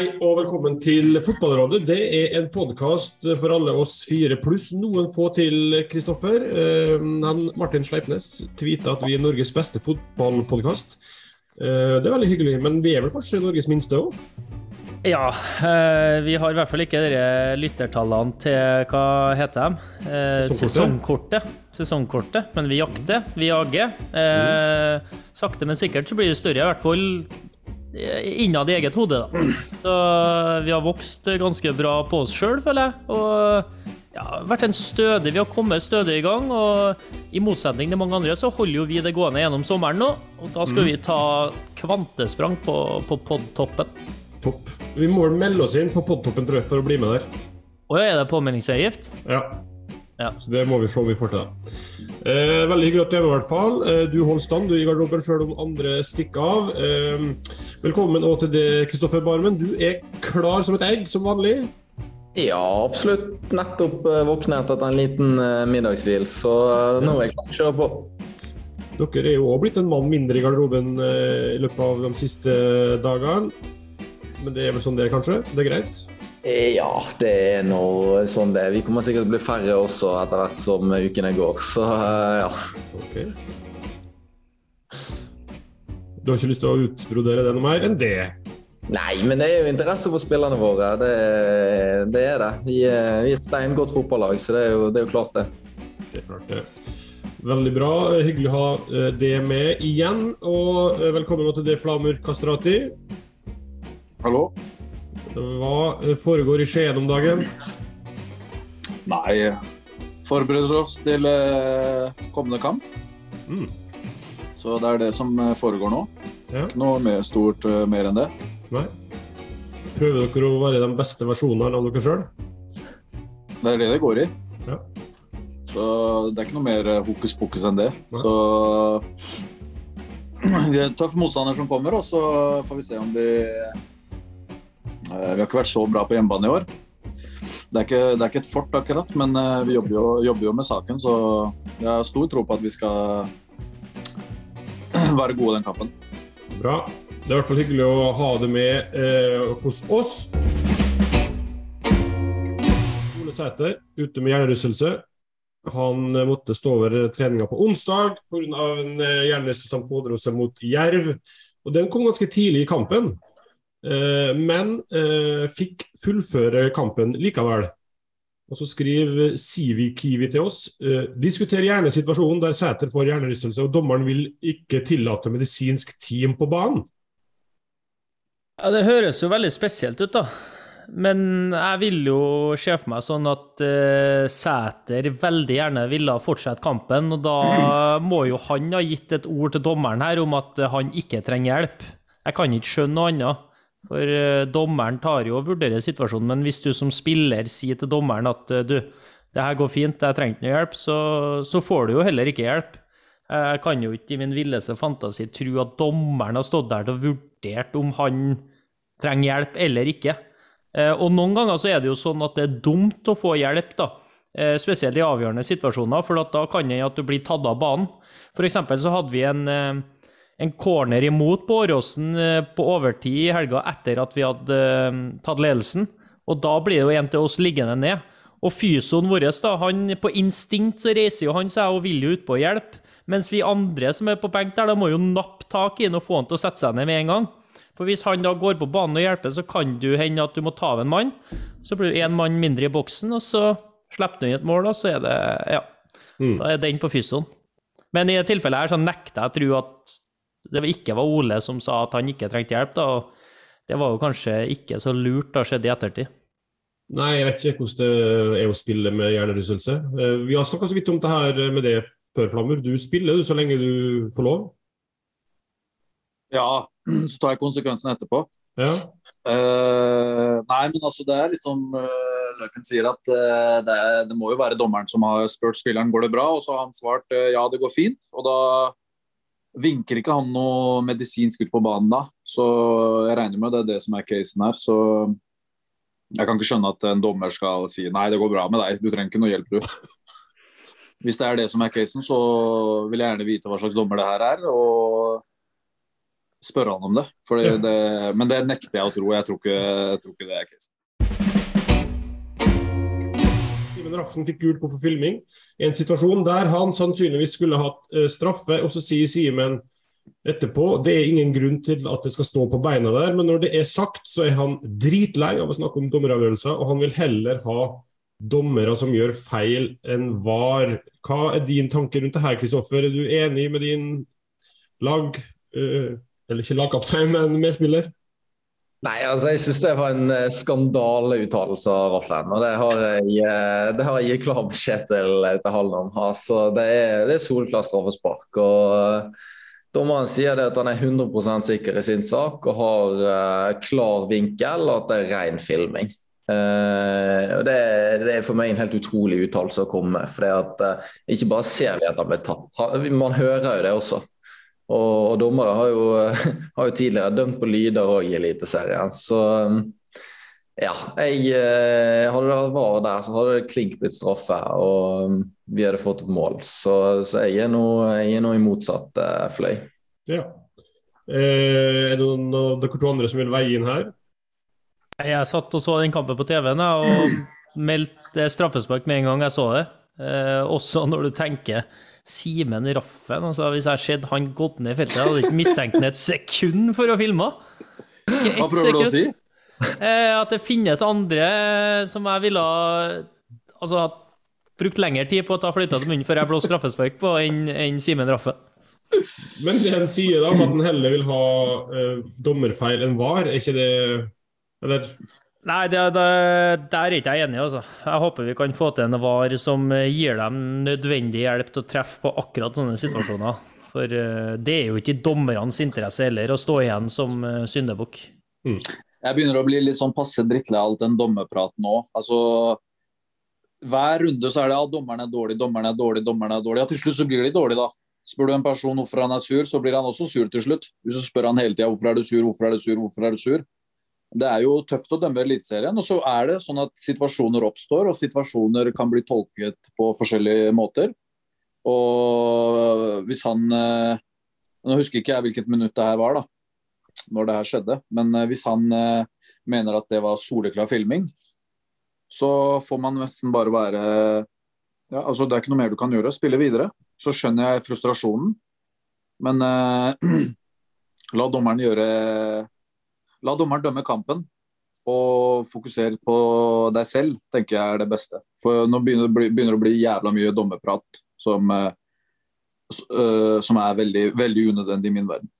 Hei og velkommen til Fotballrådet. Det er en podkast for alle oss fire pluss noen få til, Kristoffer. han Martin Sleipnes tweeta at vi er Norges beste fotballpodkast. Eh, det er veldig hyggelig, men vi er vel kanskje Norges minste òg? Ja, eh, vi har i hvert fall ikke de lyttertallene til hva heter de? Eh, sesongkortet. Sesongkortet. Men vi jakter, vi jager. Mm. sakte, men sikkert så blir det større, i hvert fall innad i eget hode. da. Så vi har vokst ganske bra på oss sjøl, føler jeg. Og ja, vært en stødig, Vi har kommet stødig i gang. Og i motsetning til mange andre så holder jo vi det gående gjennom sommeren nå. Og da skal mm. vi ta kvantesprang på, på podtoppen. Topp. Vi må melde oss inn på Podtoppen tror jeg, for å bli med der. Å ja, er det påmeldingsavgift? Ja. Ja. Så det må vi se om vi får til. Eh, veldig hyggelig at du er med, i hvert fall. Eh, du holder stand du i garderoben sjøl om andre stikker av. Eh, velkommen også til deg, Kristoffer Barmen. Du er klar som et egg, som vanlig? Ja, absolutt. Nettopp uh, våknet etter en liten uh, middagshvil, så uh, nå er jeg klar til å kjøre på. Dere er jo òg blitt en mann mindre i garderoben i løpet av de siste dagene. Men det er vel sånn det er, kanskje? Det er greit? Eh, ja, det er nå sånn det er. Vi kommer sikkert til å bli færre også etter hvert som ukene går, så eh, ja. Okay. Du har ikke lyst til å utbrodere det noe mer enn det? Nei, men det er jo interesse for spillerne våre. Det, det er det. Vi er, vi er et steingodt fotballag, så det er, jo, det er jo klart det. Det er klart det. Veldig bra. Hyggelig å ha eh, det med igjen. Og velkommen til deg, Flamur Kastrati. Hallo? Hva foregår i Skien om dagen? Nei, forbereder oss til eh, kommende kamp. Mm. Så det er det som eh, foregår nå. Ja. Ikke noe mer stort uh, mer enn det. Nei. Prøver dere å være de beste versjonene av dere sjøl? Det er det det går i. Ja. Så det er ikke noe mer hokus pokus enn det. Nei. Så tøff motstander som kommer, og så får vi se om vi Eh, vi har ikke vært så bra på hjemmebane i år. Det er, ikke, det er ikke, et fort, akkurat, men eh, vi jobber jo, jobber jo, med saken. Så jeg har stor tro på at vi skal være gode i den kampen. Bra. Det er i hvert fall hyggelig å ha det med eh, hos oss. Ole Sæter ute med hjernerystelse. Han eh, måtte stå over treninga på onsdag pga. en hjernerystelse han pådro seg mot Jerv. Og Den kom ganske tidlig i kampen. Eh, men eh, fikk fullføre kampen likevel. Og så skriver Sivi Kiwi til oss eh, diskuter gjerne situasjonen der Sæter får hjernerystelse og dommeren vil ikke tillate medisinsk team på banen. Ja, Det høres jo veldig spesielt ut, da. Men jeg vil jo se for meg sånn at uh, Sæter veldig gjerne ville fortsette kampen. Og da må jo han ha gitt et ord til dommeren her om at han ikke trenger hjelp. Jeg kan ikke skjønne noe annet. For uh, dommeren tar jo og vurderer situasjonen, men hvis du som spiller sier til dommeren at uh, du, det her går fint, jeg trenger ikke hjelp, så, så, får du jo heller ikke hjelp. Jeg kan jo ikke i min villeste fantasi tro at dommeren har stått der og vurdert om han trenger hjelp eller ikke. Uh, og noen ganger så er det jo sånn at det er dumt å få hjelp, da. Spesielt i avgjørende situasjoner, for da kan det at du blir tatt av banen. For eksempel så hadde vi en en corner imot på Åråsen eh, på overtid i helga etter at vi hadde uh, tatt ledelsen. Og da blir det jo en til oss liggende ned. Og fysioen vår, da, han på instinkt så reiser jo han seg og vil jo utpå hjelpe. Mens vi andre som er på benk der, da må jo nappe tak i ham og få han til å sette seg ned med en gang. For hvis han da går på banen og hjelper, så kan du hende at du må ta av en mann. Så blir det én mann mindre i boksen, og så slipper du inn et mål, og så er det Ja. Mm. Da er den på fysioen. Men i dette tilfellet her så nekter jeg å tro at det ikke var Ole som sa at han ikke trengte hjelp. da, og Det var jo kanskje ikke så lurt da skjedde i ettertid. Nei, jeg vet ikke hvordan det er å spille med hjernerystelse. Eh, vi har snakka så vidt om det her med det før, Flammer. Du spiller du så lenge du får lov? Ja, så tar jeg konsekvensen etterpå. Ja. Uh, nei, men altså det er liksom uh, Løken sier at uh, det, er, det, må jo være dommeren som har spurt spilleren går det bra, og så har han svart ja, det går fint. Og da vinker ikke han noe medisinsk ut på banen da. Så jeg regner med det er det som er casen her. Så jeg kan ikke skjønne at en dommer skal si nei, det går bra med deg, du trenger ikke noe hjelp, du. Hvis det er det som er casen, så vil jeg gjerne vite hva slags dommer det her er. Og spørre han om det. Det men det nekter jeg å tro. Jeg tror ikke, jeg tror ikke det er casen. Simen Raffen fikk gult kort for filming. En situasjon der han sannsynligvis skulle hatt eh, straffe, og så sier Simen etterpå det er ingen grunn til at det skal stå på beina der, men når det er sagt, så er han dritlei av å snakke om dommeravgjørelser, og han vil heller ha dommere som gjør feil enn var. Hva er din tanke rundt det her, Kristoffer? Er du enig med din lag, eh, eller ikke lagkaptein, men medspiller? Nei, altså jeg syns det var en eh, skandaleuttalelse av Raffen. Og det har jeg, eh, det har jeg gitt klar beskjed til, til Hallen om. Altså, det er, det er soleklart straffespark. og eh, Dommeren sier det at han er 100% sikker i sin sak og har uh, klar vinkel, og at det er ren filming. Uh, og det, det er for meg en helt utrolig uttalelse å komme med. For eh, ikke bare ser vi at han ble tatt, man hører jo det også. Og, og dommere har jo, har jo tidligere dømt på lyder òg i Eliteserien. Så um, ja, jeg eh, Hadde det vært der, så hadde det klink blitt straffe, og um, vi hadde fått et mål. Så, så jeg er nå jeg er nå i motsatt eh, fløy. Ja. Eh, er det noen av dere to andre som vil veie inn her? Jeg satt og så den kampen på TV-en og meldte straffespark med en gang jeg så det. Eh, også når du tenker Simen Raffen altså Hvis jeg hadde sett han gått ned i feltet, hadde jeg ikke mistenkt ham et sekund for å filme. Hva prøver du å si? Eh, at det finnes andre som jeg ville altså, ha brukt lengre tid på å ta fløyta til munnen før jeg blåste straffespark på, enn en Simen Raffen. Men det han sier da om at han heller vil ha uh, dommerfeil enn var, er ikke det Eller Nei, det, det, der er ikke jeg enig, altså. Jeg håper vi kan få til en VAR som eh, gir dem nødvendig hjelp til å treffe på akkurat sånne situasjoner. For eh, det er jo ikke i dommernes interesse heller å stå igjen som uh, syndebukk. Jeg begynner å bli litt sånn passe drittlei av all den dommerpraten nå. Altså, hver runde så er det ja, dommeren er dårlig, dommeren er dårlig, dommeren er dårlig. Ja, til slutt så blir de dårlige, da. Spør du en person hvorfor han er sur, så blir han også sur til slutt. Hvis du spør han hele tida hvorfor er du sur, hvorfor er du sur, hvorfor er du sur. Det er jo tøft å dømme Eliteserien. Og så er det sånn at situasjoner oppstår, og situasjoner kan bli tolket på forskjellige måter. Og hvis han eh, Nå husker ikke jeg hvilket minutt det her var, da når det her skjedde. Men eh, hvis han eh, mener at det var soleklar filming, så får man nesten bare være ja, altså Det er ikke noe mer du kan gjøre. Spille videre. Så skjønner jeg frustrasjonen, men eh, la dommeren gjøre La dommeren dømme kampen og fokusere på deg selv, tenker jeg er det beste. For nå begynner det å bli, begynner det å bli jævla mye dommerprat som, eh, eh, som er veldig, veldig unødvendig i min verden.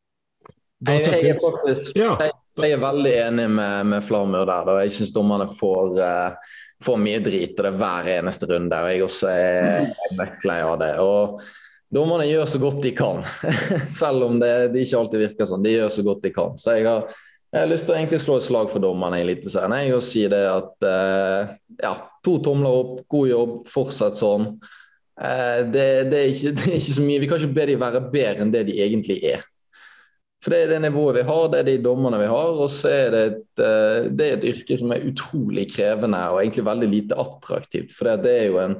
Jeg, jeg, er faktisk, jeg, jeg er veldig enig med, med Flamur der. Da. Jeg syns dommerne får, uh, får mye drit og det er hver eneste runde. og Jeg også er, er av det. Og Dommerne gjør så godt de kan, selv om det, det ikke alltid virker sånn. De gjør så godt de kan. Så jeg har, jeg har lyst til å egentlig slå et slag for dommerne i Eliteserien. Og si det at eh, ja, to tomler opp, god jobb, fortsett sånn. Eh, det, det, er ikke, det er ikke så mye. Vi kan ikke be de være bedre enn det de egentlig er. For Det er det nivået vi har, det er de dommerne vi har. Og så er det et, eh, det er et yrke som er utrolig krevende og egentlig veldig lite attraktivt. For det er jo en,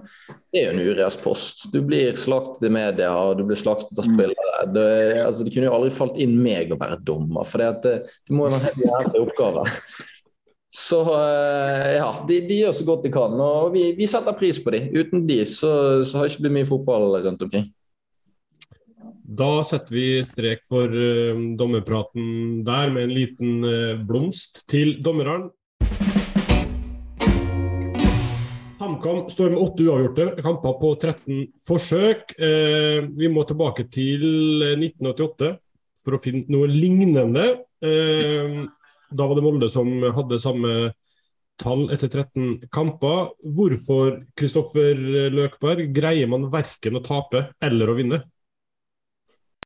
det er en. Du blir slaktet i media, og du blir slaktet av spillere. Det, altså, det kunne jo aldri falt inn meg å være dommer, for det, det, det må jo være en helt jævlig oppgave. Så eh, ja, de, de gjør så godt de kan, og vi, vi setter pris på dem. Uten de så, så har det ikke blitt mye fotball rundt omkring. Da setter vi strek for uh, dommerpraten der, med en liten uh, blomst til dommerne. HamKam står med åtte uavgjorte kamper på 13 forsøk. Uh, vi må tilbake til eh, 1988 for å finne noe lignende. Da var det Molde som hadde samme tall etter 13 kamper. Hvorfor, Kristoffer Løkberg, greier man verken å tape eller å vinne?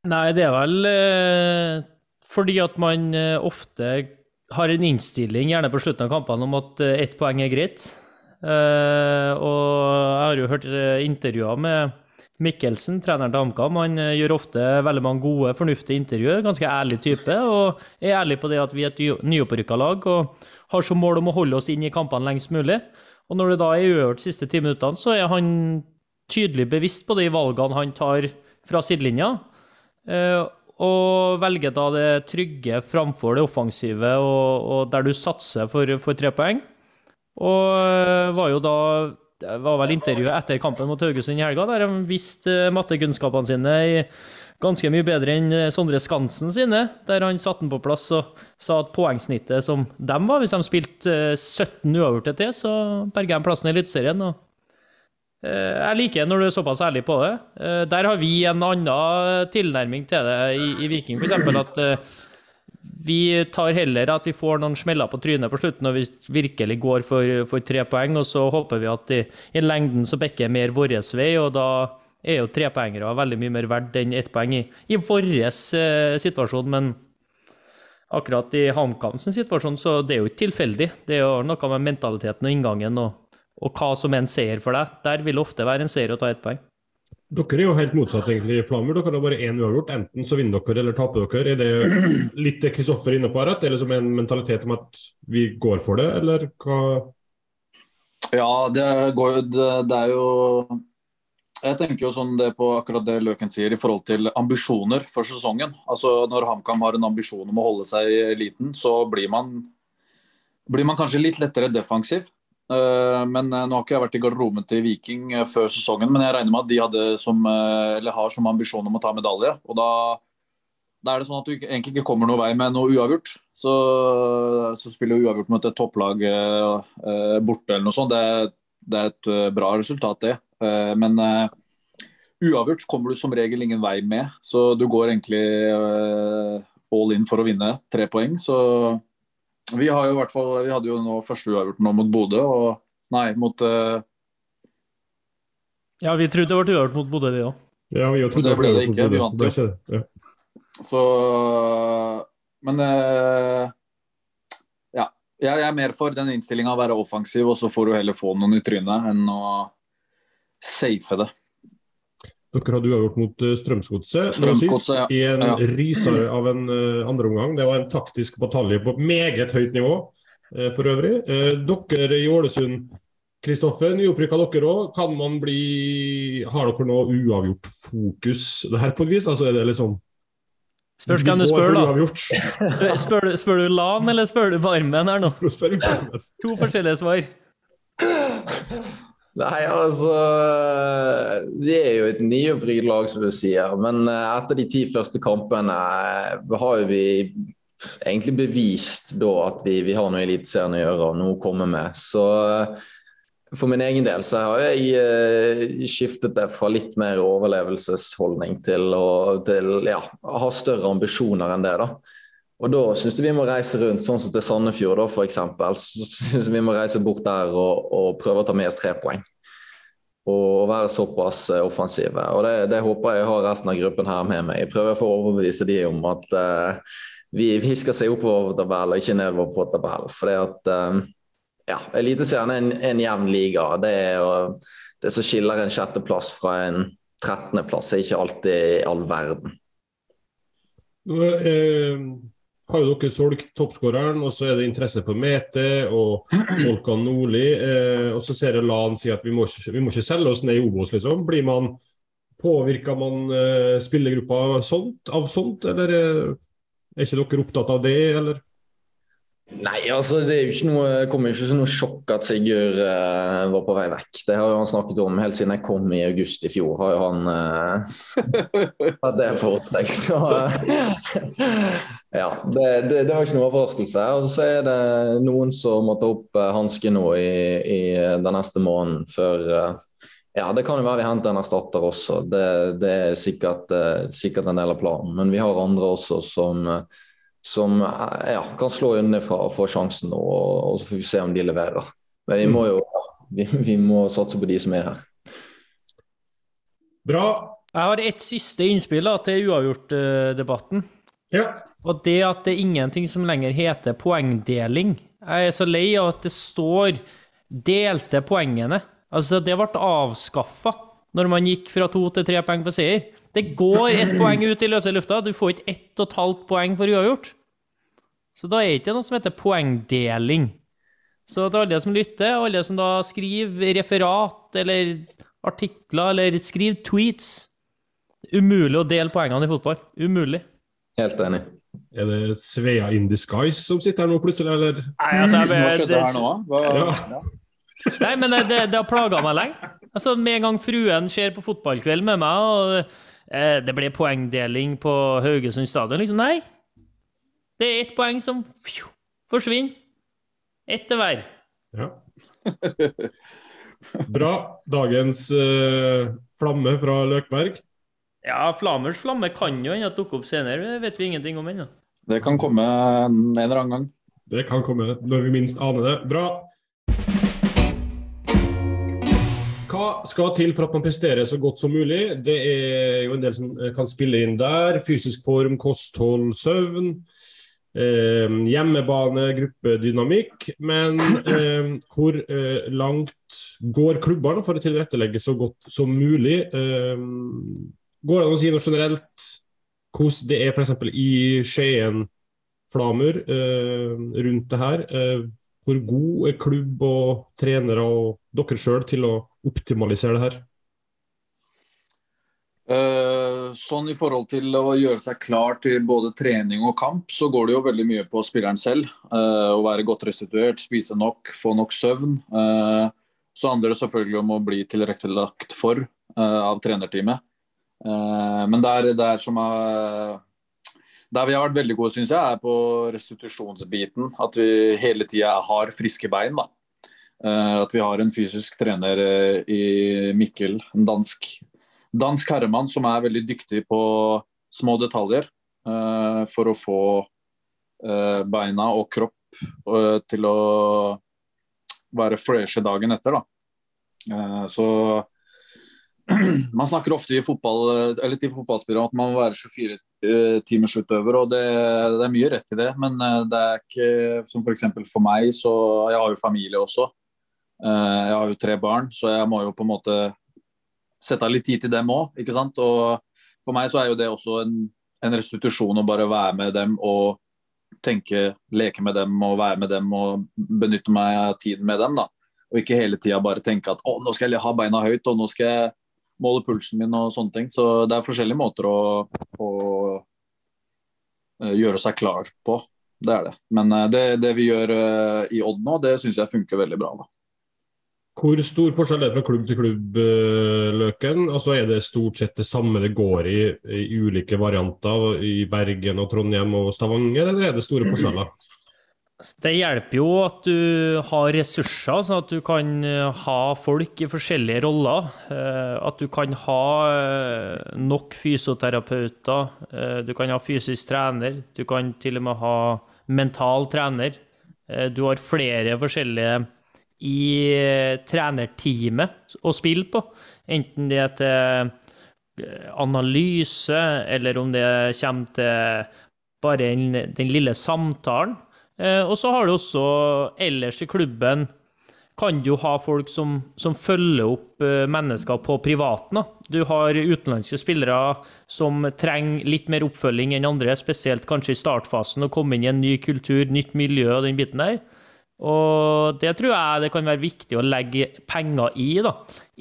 Nei, det er vel eh, fordi at man eh, ofte har en innstilling, gjerne på slutten av kampene, om at eh, ett poeng er greit. Eh, og jeg har jo hørt eh, intervjuer med Mikkelsen, treneren til HamKam. Han gjør ofte veldig mange gode, fornuftige intervjuer. Ganske ærlig type. Og er ærlig på det at vi er et ny- nyopprykka lag og har som mål om å holde oss inn i kampene lengst mulig. Og når det da er uøvert de siste ti minuttene, så er han tydelig bevisst på de valgene han tar fra sidelinja. Eh, og velger da det trygge framfor det offensive, og, og der du satser for, for tre poeng. Og eh, var jo da Det var vel intervjuet etter kampen mot Haugesund i helga, der de viste mattekunnskapene sine i ganske mye bedre enn Sondre Skansen sine, der han satte den på plass og sa at poengsnittet som dem var, hvis de spilte 17 uavgjorte til, så berga de plassen i Eliteserien. Eh, jeg liker når du er såpass ærlig på det. Eh, der har vi en annen tilnærming til det i, i Viking, f.eks. at eh, vi tar heller at vi får noen smeller på trynet på slutten når vi virkelig går for, for tre poeng, og så håper vi at i, i lengden så bekker mer vår vei, og da er jo trepoengere veldig mye mer verdt enn ett poeng i, i vår eh, situasjon. Men akkurat i HamKam situasjon, så det er jo ikke tilfeldig. Det er jo noe med mentaliteten og inngangen. og og hva som er en seier for deg. Der vil det ofte være en seier å ta ett poeng. Dere er jo helt motsatt, egentlig, Flammer. Dere har bare én uavgjort. Enten så vinner dere eller taper dere. Er det litt det Kristoffer er inne på her, at det er liksom en mentalitet om at vi går for det, eller hva? Ja, det, går, det, det er jo jeg tenker jo sånn det på akkurat det Løken sier i forhold til ambisjoner for sesongen. Altså Når HamKam har en ambisjon om å holde seg i eliten, så blir man, blir man kanskje litt lettere defensiv. Eh, men eh, Nå har ikke jeg vært i garderoben til Viking eh, før sesongen, men jeg regner med at de hadde som, har som ambisjon om å ta medalje. og da, da er det sånn at du egentlig ikke kommer noen vei med noe uavgjort. Så, så spiller du uavgjort mot et topplag borte eller noe sånt. Det, det, er et bra resultat, det. Men uavgjort kommer du som regel ingen vei med. Så du går egentlig all in for å vinne tre poeng. Så vi har jo i hvert fall, vi hadde jo nå første uavgjort nå mot Bodø, og nei, mot uh... Ja, vi trodde det ble uavgjort mot Bodø, vi òg. Ja, vi trodde det ble det ikke. Vi vant jo. Ja. Så Men uh... ja. Jeg er mer for den innstillinga å være offensiv, og så får du heller få noen i trynet enn å safe det. Dere hadde uavgjort mot uh, Strømsgodset nå sist, ja. i en ja. ryser av en uh, andreomgang. Det var en taktisk batalje på meget høyt nivå uh, for øvrig. Uh, dere i Ålesund, Kristoffer, nyopprykka dere òg. Kan man bli Har dere noe uavgjort fokus det her på et vis? Altså er det liksom Spørs hvem du spør, da. Spør, spør, spør, du LAN, eller spør du Barmen her nå? To forskjellige svar. Nei, altså Vi er jo et nyopprykket lag, som du sier. Men eh, etter de ti første kampene eh, har vi egentlig bevist da at vi, vi har noe i Eliteserien å gjøre og noe å komme med. Så eh, for min egen del så har jeg skiftet det fra litt mer overlevelsesholdning til å til, ja, ha større ambisjoner enn det. da. Og da syns vi må reise rundt, sånn som til Sandefjord da, f.eks. Så syns vi må reise bort der og, og, prøve å ta med oss tre poeng. Og være såpass eh, offensive. Og det, det, håper jeg har resten av gruppen her med meg. Jeg prøver å overbevise de om at uh, vi, vi, skal se oppover på og ikke nedover på tabellen. For det at uh, ja, Eliteserien er en, en jevn liga. Det, er, det som skiller en sjetteplass fra en trettendeplass, er ikke alltid all verden. Nå, eh, har jo dere solgt toppskåreren, og så er det interesse for Mete og Volkan Nordli. Eh, og så ser jeg Lan si at vi må, vi må ikke selge oss ned i Obos, liksom. Blir man Påvirker man eh, spillergruppa sånt, av sånt, eller eh, er ikke dere opptatt av det, eller? Nei, altså det er jo ikke noe, kommer jo ikke som noe sjokk at Sigurd uh, var på vei vekk. Det har jo han snakket om helt siden jeg kom i august i fjor. har jo han uh, hatt det for seg. Så uh, ja, det, det, det, var ikke noe overraskelse. Og så er det noen som må ta opp uh, hansken nå i, i, den neste måneden før ja, det kan jo være vi henter en erstatter også. Det, det er sikkert, sikkert, en del av planen. Men vi har andre også som som ja, kan slå unnafra og få sjansen, og, og, så får vi se om de leverer. Men vi må jo vi, vi må satse på de som er her. Bra. Jeg har et siste innspill da, til uavgjort-debatten. Ja. Og det at det er ingenting som lenger heter poengdeling. Jeg er så lei av at det står 'delte poengene'. Altså, det ble avskaffa når man gikk fra to til tre poeng for seier. Det går ett poeng ut i løse lufta. Du får ikke ett og et halvt poeng for uavgjort. Så da er det ikke noe som heter poengdeling. Så til alle som lytter, alle som da skriver referat eller artikler eller skriver tweets Umulig å dele poengene i fotball. Umulig. Helt enig. Er det Svea in disguise som sitter her nå plutselig, eller? Nei, altså, jeg, det? Hva- Ja. Nei, men det, det, det har plaga meg lenge. Altså, Med en gang fruen ser på fotballkveld med meg, og eh, det ble poengdeling på Haugesund stadion liksom, Nei. Det er ett poeng som fju, forsvinner. Ett til hver. Ja. Bra. Dagens eh, flamme fra Løkberg. Ja, Flamers flamme kan jo hende dukke opp senere, det vet vi ingenting om ennå. Det kan komme en eller annen gang. Det kan komme når vi minst aner det. Bra. Hva skal til for at man presterer så godt som mulig? Det er jo en del som eh, kan spille inn der. Fysisk form, kosthold, søvn. Eh, hjemmebane, gruppedynamikk. Men eh, hvor eh, langt går klubbene for å tilrettelegge så godt som mulig? Går det an å si noe generelt hvordan det er f.eks. i Skien Flamur eh, rundt det her. Eh, hvor god er klubb og trenere og dere sjøl til å optimalisere det her? Eh, sånn I forhold til å gjøre seg klar til både trening og kamp, så går det jo veldig mye på spilleren selv. Eh, å være godt restituert, spise nok, få nok søvn. Eh, så handler det selvfølgelig om å bli tilrettelagt for av trenerteamet. Eh, men der, der som er der vi har vært veldig gode, syns jeg, er på restitusjonsbiten. At vi hele tida har friske bein. da. Eh, At vi har en fysisk trener eh, i Mikkel, en dansk, dansk herremann, som er veldig dyktig på små detaljer. For å få beina og kropp til å være freshe dagen etter. da. Så man snakker ofte i fotball, til fotballspillere om at man må være 24 eh, og det, det er mye rett i det. Men eh, det er ikke som f.eks. For, for meg, så jeg har jo familie også. Eh, Jeg har jo tre barn, så jeg må jo på en måte sette av litt tid til dem òg. ikke sant? Og for meg så er jo det også en, en restitusjon å bare være med dem og tenke, leke med dem og være med dem og benytte meg av tiden med dem. da. Og ikke hele tida bare tenke at å, nå skal jeg ha beina høyt og nå skal jeg måle pulsen min og sånne ting. Så det er forskjellige måter å, å eh, gjøre seg klar på. Det er det. Men eh, det, det vi gjør eh, i Odd nå, det syns jeg funker veldig bra. da. Hvor stor forskjell er det fra klubb til klubb, Løken? Altså Er det stort sett det samme det går i, i ulike varianter i Bergen og Trondheim og Stavanger, eller er det store forskjeller? Det hjelper jo at du har ressurser, sånn at du kan eh, ha folk i forskjellige roller. Eh, At du kan ha eh, nok fysioterapeuter, du kan ha fysisk trener, du kan til og med ha mental trener. Du har flere forskjellige i trenerteamet å spille på, enten det er til analyse, eller om det kommer til bare den, den lille samtalen. Eh, og så har du også ellers i klubben kan du ha folk som, som følger opp eh, mennesker på privaten. Du har utenlandske spillere som trenger litt mer oppfølging enn andre, spesielt kanskje i startfasen, å komme inn i en ny kultur, nytt miljø og den biten der. Og det tror jeg det kan være viktig å legge penger i. da.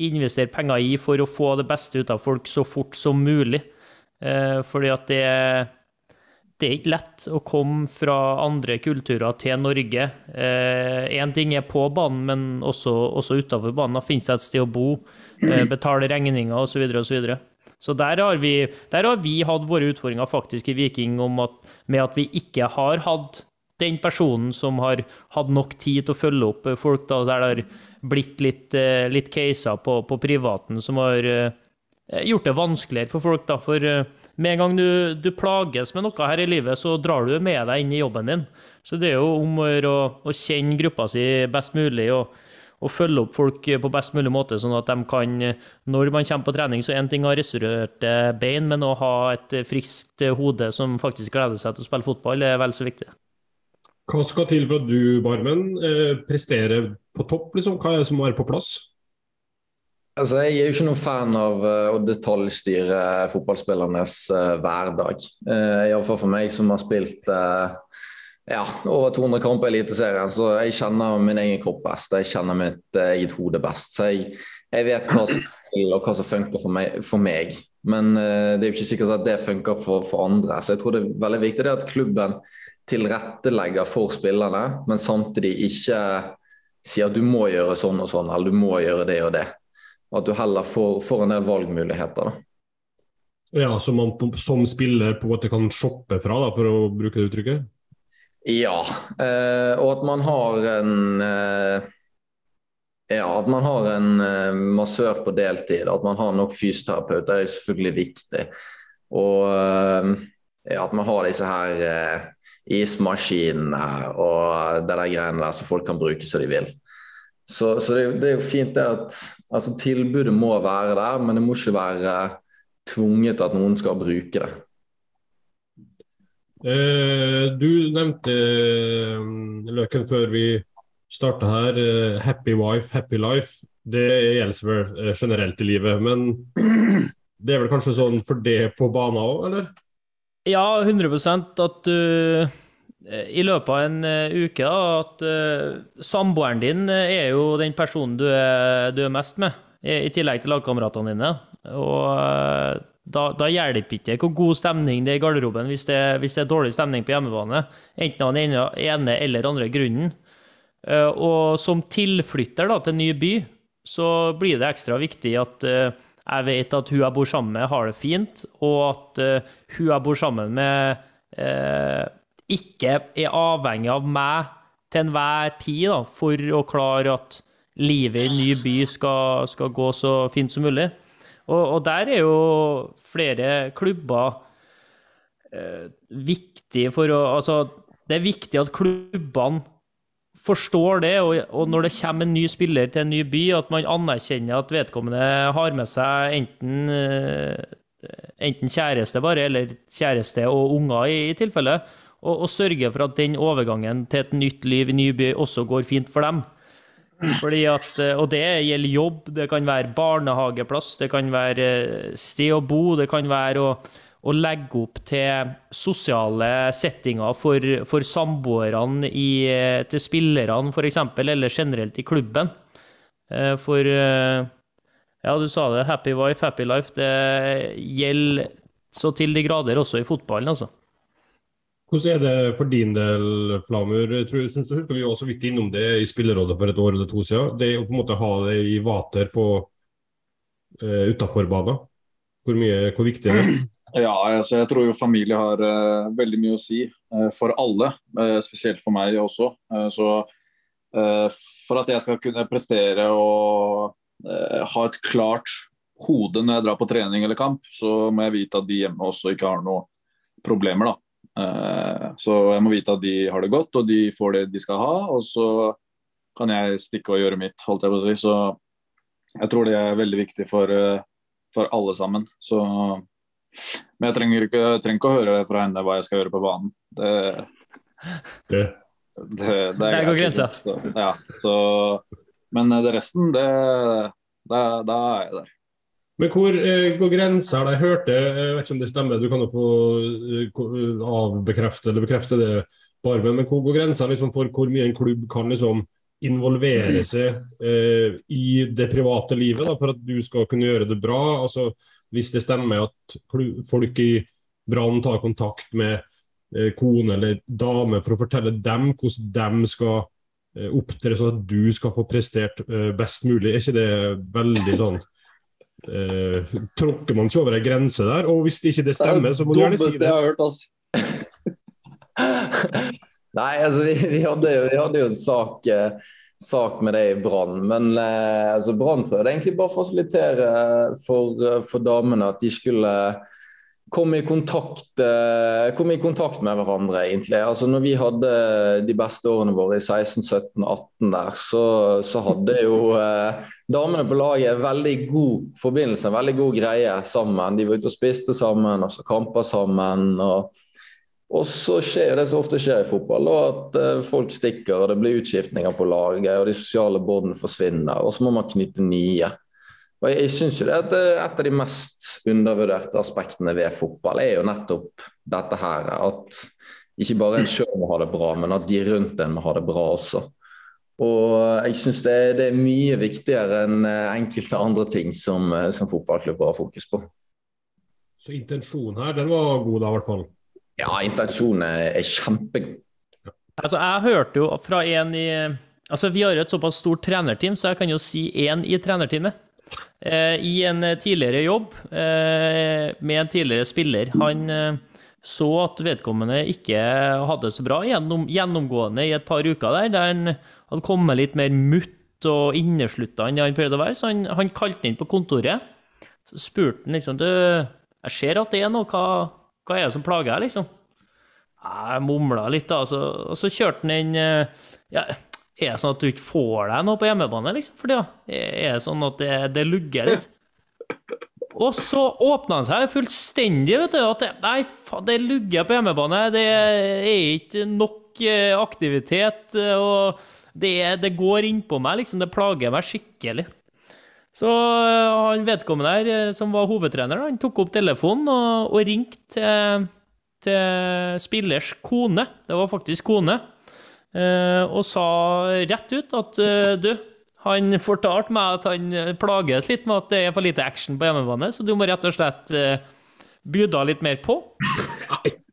Investere penger i for å få det beste ut av folk så fort som mulig. Eh, fordi at det, det er ikke lett å komme fra andre kulturer til Norge. Én ting er på banen, men også, også utafor banen. Da finnes det et sted å bo, eh, betale regninger osv. Så, og så, videre. så der har, vi, der har vi hatt våre utfordringer faktisk i Viking at, med at vi ikke har hatt den personen som har hatt nok tid til å følge opp eh, folk, da, der det har blitt litt, eh, litt caser på, på privaten som har eh, gjort det vanskeligere for folk. Da. For eh, med en gang du, du plages med noe her i livet, så drar du med deg inn i jobben din. Så det er jo om å gjøre å, kjenne gruppa si best mulig og, og følge opp folk på best mulig måte, sånn at de kan, når man kommer på trening, så én ting å ha restaurerte bein, men å ha et friskt hode som faktisk gleder seg til å spille fotball, er vel så viktig. Hva skal til for at du, Barmen, eh, presterer på topp? liksom? Hva er det som må være på plass? Altså, jeg er jo ikke noen fan av eh, å detaljstyre fotballspillernes eh, hverdag. Uh, Iallfall for meg som har spilt eh, ja, over 200 kamper i Eliteserien, så jeg kjenner min egen kropp best. Jeg kjenner mitt eh, eget hode best. Så jeg, jeg vet hva som, og hva som funker for meg, for meg. Men uh, det er jo ikke sikkert at det funker for, for, andre. Så jeg tror det er veldig viktig at klubben tilrettelegger for spillerne, men samtidig ikke sier at du må gjøre sånn og sånn, eller du må gjøre det og det. Og at du heller får, får en del valgmuligheter. da. Ja, Som man som spiller på en måte kan shoppe fra, da, for å bruke det uttrykket? Ja, eh, og at man har en eh, ja, At man har en eh, massør på deltid, at man har nok fysioterapeuter er selvfølgelig viktig. Og uh, ja, at man har disse her uh, ismaskinene og det der greiene der som folk kan bruke som de vil. Så, så det, det, er jo fint det at altså, tilbudet må være der, men det må ikke være tvunget at noen skal bruke det. du nevnte Løken før vi starta her. Uh, happy wife, happy life. Det gjelder vel uh, generelt i livet. Men det er vel kanskje sånn for det på banen òg, eller? Ja, 100 at du uh, i løpet av en uke at samboeren din er jo den personen du er, du er mest med, i, tillegg til lagkameratene dine. Og da, da, hjelper ikke hvor god stemning det er i garderoben hvis det, hvis det er dårlig stemning på hjemmebane. Enten av den ene eller andre grunnen. Eh, og som tilflytter da, til ny by, så blir det ekstra viktig at eh, jeg vet at hun jeg bor sammen med, har det fint, og at hun jeg bor sammen med, ikke er avhengig av meg til enhver tid da, for å klare at livet i ny by skal, skal gå så fint som mulig. Og, og der er jo flere klubber eh, viktig for å Altså, det er viktig at klubbene forstår det, og, og, når det kommer en ny spiller til en ny by, at man anerkjenner at vedkommende har med seg enten, eh, enten kjæreste bare, eller kjæreste og unger i, i tilfelle, og, og sørge for at den overgangen til et nytt liv i ny by også går fint for dem. At, eh, og det gjelder jobb, det kan være barnehageplass, det kan være eh, sted å bo, det kan være å å legge opp til sosiale settinger for, for samboerne til spillerne, f.eks., eller generelt i klubben. Eh, for eh, ja, du sa det, happy wife, happy life. Det gjelder så til de grader også i fotballen, altså. Hvordan er det for din del, Flamur? Jeg tror, synes, jeg husker Vi var så vidt innom det i spillerrådet for et år eller to siden. Det å på en måte ha det i vater på uh, utafor banen. Hvor, mye, hvor viktig er det? Ja, altså jeg tror jo familie har uh, veldig mye å si uh, for alle, uh, spesielt for meg også. så for at jeg skal kunne prestere og ha et klart hode når jeg drar på trening eller kamp, så må jeg vite at de hjemme også ikke har noen problemer. da. Så jeg må vite at de har det godt og de får det de skal ha, og så kan jeg stikke og gjøre mitt, holdt jeg på å si. Så jeg tror det er veldig viktig for, for alle sammen. Så men jeg trenger ikke, trenger ikke, å høre fra henne hva jeg skal gjøre på banen. Det, det. det, det Der går grensa. Ja, men det resten, det, da er jeg der. Men hvor eh, går grensa? Jeg hørte, jeg vet ikke om det stemmer, du kan jo få uh, avbekrefte eller bekrefte det, bare, men hvor går grensa liksom, for hvor mye en klubb kan liksom, involvere seg eh, i det private livet da, for at du skal kunne gjøre det bra? altså hvis det stemmer at folk i Brann tar kontakt med eh, kone eller dame for å fortelle dem hvordan de skal eh, opptre sånn at du skal få prestert eh, best mulig, er ikke det veldig sånn eh, Tråkker man ikke over ei grense der? Og hvis ikke det stemmer, så må du gjerne si det. Jeg har hørt, altså. Nei, altså vi, vi, hadde, vi, hadde, jo en sak eh, sak med det i Brann. Men eh, altså, Brann prøvde egentlig bare å fasilitere for, eh, for, damene at de skulle komme i, kontakt, eh, komme i kontakt med hverandre, egentlig. Altså, når vi hadde de beste årene våre i 16, 17, 18 der, så, så hadde jo eh, damene på laget er veldig god forbindelse, veldig god greie sammen. De var ute og spiste sammen, og så kamper sammen. og og så skjer det som ofte skjer i fotball, at uh, folk stikker og det blir utskiftninger på laget. og De sosiale båndene forsvinner, og så må man knytte nye. Og jeg synes jo det at eh, Et av de mest undervurderte aspektene ved fotball er jo nettopp dette her. At ikke bare en sjøl må ha det bra, men at de rundt en må ha det bra også. Og jeg syns det, det, er mye viktigere enn enkelte andre ting som, som fotballklubber har fokus på. Så intensjonen her, den var god da, i hvert fall? Ja, intensjonen er, er kjempegod. Altså, jeg hørte jo fra en i Altså, vi har jo et såpass stort trenerteam, så jeg kan jo si én i trenerteamet. Eh, I en tidligere jobb eh, med en tidligere spiller. Han eh, så at vedkommende ikke hadde det så bra gjennom, gjennomgående i et par uker der, der han hadde kommet litt mer mutt og inneslutta enn han pleide å være. Så han, han kalte han inn på kontoret. Så spurte han liksom du, jeg ser at det er noe. Hva, hva er det som plager deg, liksom? Jeg mumla litt, da. Så, og så kjørte han inn eh, ja, Er det sånn at du ikke får deg noe på hjemmebane, liksom? For det, er det sånn at det, det lugger litt? Og så åpna han seg fullstendig, vet du. At det, nei, faen, det lugger på hjemmebane. Det er ikke nok eh, aktivitet. Eh, og det, det går innpå meg, liksom. Det plager meg skikkelig. Så eh, han vedkommende her, eh, som var hovedtrener, han tok opp telefonen og, og ringte til, til, spillers kone. Det var faktisk kone. Eh, og sa rett ut at du, han fortalte meg at han plages litt med at det er for lite action på hjemmebane, så du må rett og slett by deg litt mer på.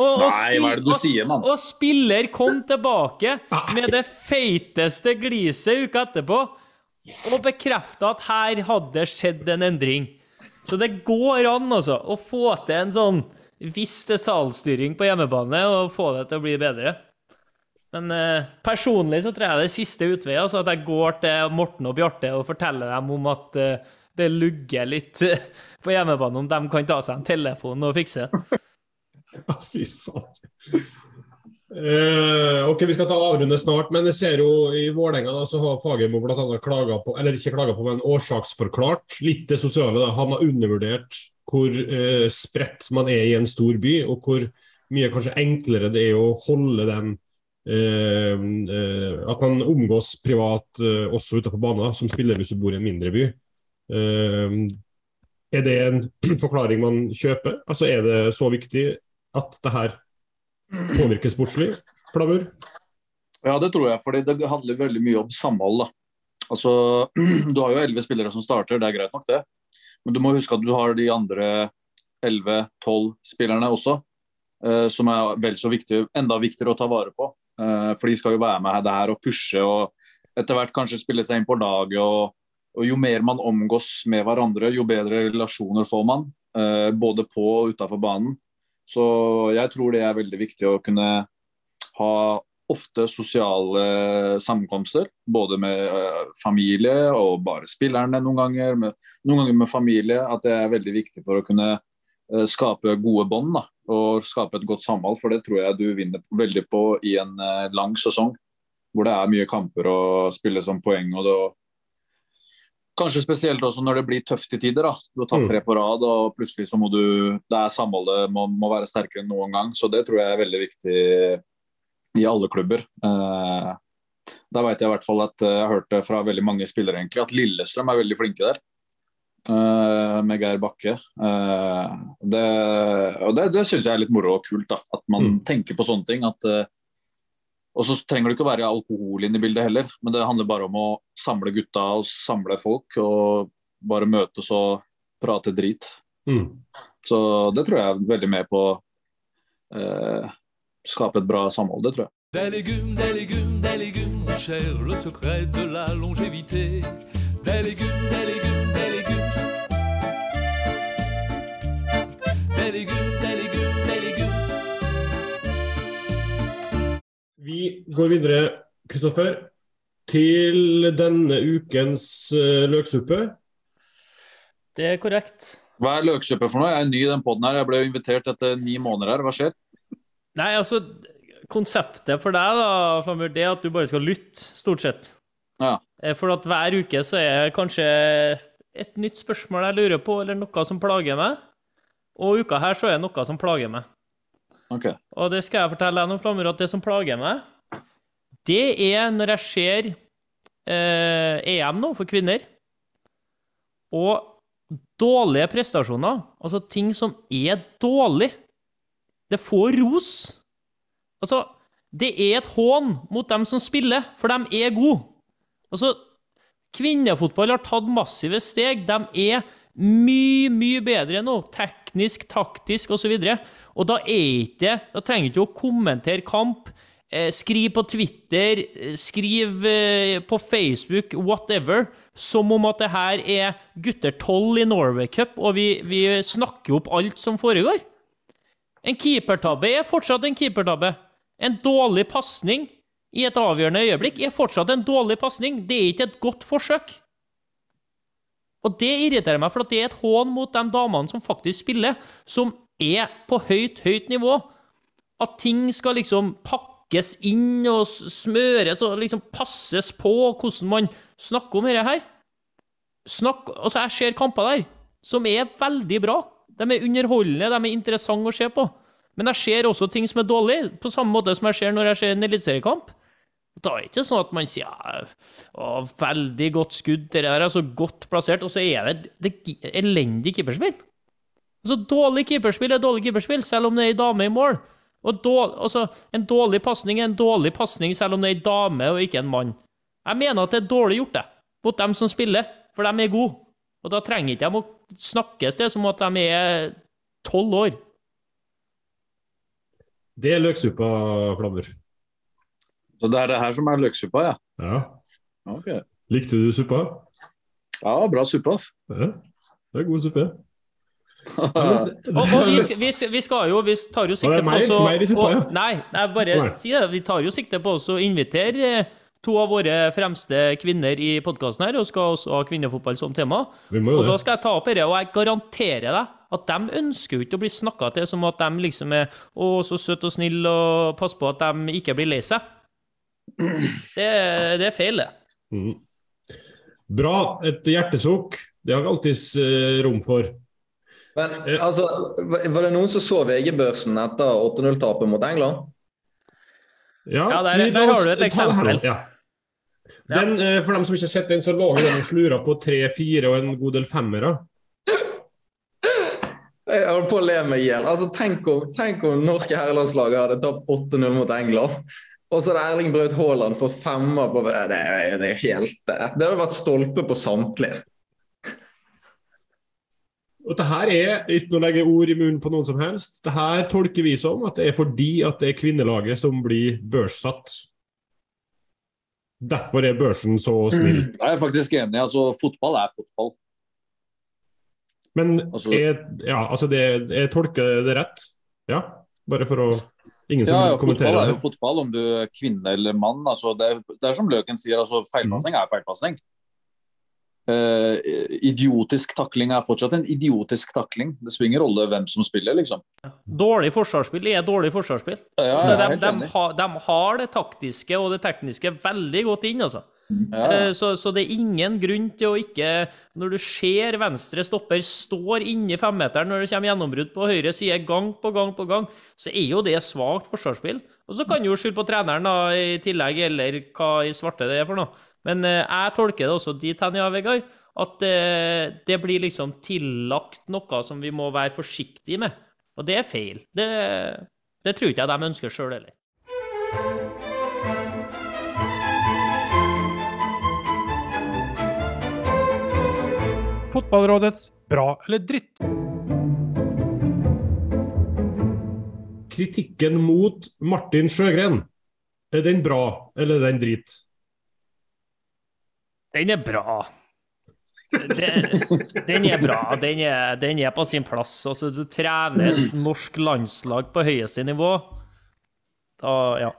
Og, og, Nei, hva er det du sier, mann? Og spiller kom tilbake med det feiteste gliset uka etterpå og bekrefta at her hadde skjedd en endring. Så det går an altså, å få til en sånn viss salgsstyring på hjemmebane og få det til å bli bedre. Men eh, personlig så tror jeg det er siste utvei. Altså at jeg går til Morten og Bjarte og forteller dem om at eh, det lugger litt eh, på hjemmebane, om de kan ta seg en telefon og fikse. Fy faen. Eh, ok, Vi skal ta avrunde snart, men jeg ser jo i Vålerenga har Fagermo bl.a. klaga på, eller ikke klaga på, men årsaksforklart litt det sosiale. Da. Han har undervurdert hvor eh, spredt man er i en stor by, og hvor mye kanskje enklere det er å holde den eh, At man omgås privat også utenfor banen, som spiller hvis du bor i en mindre by. er det en forklaring man kjøper? Altså Er det så viktig at det her påvirker sportslig? Flamur? Ja, det tror jeg. fordi det handler veldig mye om samhold. da. Altså, Du har jo elleve spillere som starter, det er greit nok det. Men du må huske at du har de andre 11-12 spillerne også. eh, som er vel så viktig, enda viktigere å ta vare på. Eh, for de skal jo være med her og pushe og etter hvert kanskje spille seg inn på laget. Og, og, jo mer man omgås med hverandre, jo bedre relasjoner får man. Eh, både på og utafor banen. Så jeg tror det er veldig viktig å kunne ha ofte sosiale sammenkomster. Både med uh, familie og bare spillerne noen ganger. Med, noen ganger med familie. At det er veldig viktig for å kunne uh, skape gode bånd. Og skape et godt samhold. For det tror jeg du vinner veldig på i en uh, lang sesong. Hvor det er mye kamper og spilles som poeng. og det, Kanskje spesielt også når det blir tøft i tider. da. Du har tatt mm. tre på rad, og plutselig så må du Det er samholdet må, må være sterkere enn noen gang. Så det tror jeg er veldig viktig i alle klubber. Eh, da vet jeg i hvert fall at eh, jeg har hørt det fra veldig mange spillere egentlig, at Lillestrøm er veldig flinke der. Eh, med Geir Bakke. Eh, det, og det, det syns jeg er litt moro og kult. da, At man mm. tenker på sånne ting. at uh, og så trenger det ikke å være alkohol inn i bildet heller, men det handler bare om å samle gutta og samle folk. Og bare møtes og prate drit. Mm. Så det tror jeg er veldig med på å eh, skape et bra samhold. Det tror jeg. Des légumes, des légumes, des légumes, mon cher, le secret de la longévité. Des légumes, des légumes. Vi går videre, Kristoffer, til denne ukens uh, løksuppe. Det er korrekt. Hva er løksuppe for noe? Jeg er ny i den poden her. Jeg ble invitert etter ni måneder her. Hva skjer? Nei, altså Konseptet for deg da, Flamur, det er at du bare skal lytte, stort sett. Ja. Eh, for at hver uke så er det kanskje et nytt spørsmål jeg lurer på, eller noe som plager meg. Og uka her så er det noe som plager meg. Okay. Og det skal jeg fortelle deg nå, Flammer, at det som plager meg, det er når jeg ser eh, EM nå for kvinner, og dårlige prestasjoner, altså ting som er dårlig, det får ros. Altså, Det er et hån mot dem som spiller, for de er gode. Altså, kvinnefotball har tatt massive steg. De er mye, mye bedre nå. Teknisk, taktisk osv. Og, da er ikke Da trenger ikke å kommentere kamp. Eh, skriv på Twitter, eh, skriv eh, på Facebook, whatever, som om at det her er gutter 12 i Norway Cup, og vi, vi snakker opp alt som foregår. En keepertabbe er fortsatt en keepertabbe. En dårlig pasning i et avgjørende øyeblikk er fortsatt en dårlig pasning. Det er ikke et godt forsøk. Og det irriterer meg, for det er et hån mot de damene som faktisk spiller, som er på høyt, høyt nivå. At ting skal liksom pakkes inn og smøres og liksom passes på hvordan man snakker om dette her. Snakk, altså Jeg ser kamper der som er veldig bra. De er underholdende, de er interessante å se på. Men jeg ser også ting som er dårlige, på samme måte som jeg ser når jeg ser en eliteseriekamp. Da er det ikke sånn at man sier å, veldig godt skudd, det der er så godt plassert, og så er det, det elendig keeperspill. Altså, dårlig keeperspill er dårlig keeperspill, selv om det er ei dame i mål. Og dårlig, altså, En dårlig pasning er en dårlig pasning, selv om det er ei dame og ikke en mann. Jeg mener at det er dårlig gjort, det, mot dem som spiller, for de er gode. Og da trenger ikke de å snakkes til som at de er tolv år. Det er løksuppa, Flammer. Så det er det her som er løksuppa, ja? Ja. Ok. Likte du suppa? Ja, bra suppe, ass. Ja. Det er god suppe. Og, og vi, vi, vi, skal jo Vi tar jo sikte på også og. Nei, jeg bare nei. si det. Vi tar jo sikte på å invitere eh, to av våre fremste kvinner i podkasten her, og skal også ha kvinnefotball som tema. og da skal jeg ta opp dette, og jeg garanterer deg at de ønsker jo ikke å bli snakka til som at de liksom er å, så søte og snille og passer på at de ikke blir lei seg. Det, det er feil, det. Mm. Bra. Et hjertesukk. Det har vi alltids eh, rom for. Men altså, Var det noen som så VG-børsen etter 8-0-tapet mot England? Ja, ja der, der, har du et eksempel. Ja. Den, eh, for dem som ikke har sett den, så lå den og slura på tre, fire og en god del femmere. Jeg holder på å le meg i hjel. Altså, tenk, tenk, om norske herrelandslaget hadde tapt 8-0 mot England. Og så hadde Erling Braut Haaland fått femmer på det, det, det, helt Det hadde vært stolpe på samtlige. Og det her er, Uten å legge ord i munnen på noen som helst, det her tolker vi som at det er fordi at det er kvinnelaget som blir børssatt. Derfor er børsen så snill. Jeg er faktisk enig. altså Fotball er fotball. Men altså, jeg, ja, altså det, jeg tolker det rett? Ja? Bare for å Ingen som ja, ja, kommenterer fotball er jo fotball, om du er kvinne eller mann. Altså, det, det, er som Løken sier, altså, feilpasning er feilpasning. Uh, idiotisk takling er fortsatt en idiotisk takling. Det spiller ingen rolle hvem som spiller, liksom. Dårlig forsvarsspill er dårlig forsvarsspill. Ja, de, de, de, har, de, har det taktiske og det tekniske veldig godt inn, altså. Ja. Eh, så, så, det er ingen grunn til å ikke Når du ser venstre stopper står inni femmeteren når det kommer gjennombrudd på høyre side gang på gang på gang, så er jo det svakt forsvarsspill. Og så kan du jo skylde på treneren da, i tillegg, eller hva i svarte det er for noe. Men eh, jeg tolker det også dit hen, ja, Vegard, at eh, det blir liksom tillagt noe som vi må være forsiktige med. Og det er feil. Det, det tror ikke jeg de ønsker sjøl heller. Fotballrådets bra eller dritt. Kritikken mot Martin Sjøgren, er den bra eller er den drit? Den er bra. Den, den er bra. Den er, den er, på sin plass. Altså, du trener et norsk landslag på høyeste nivå. Da, ja.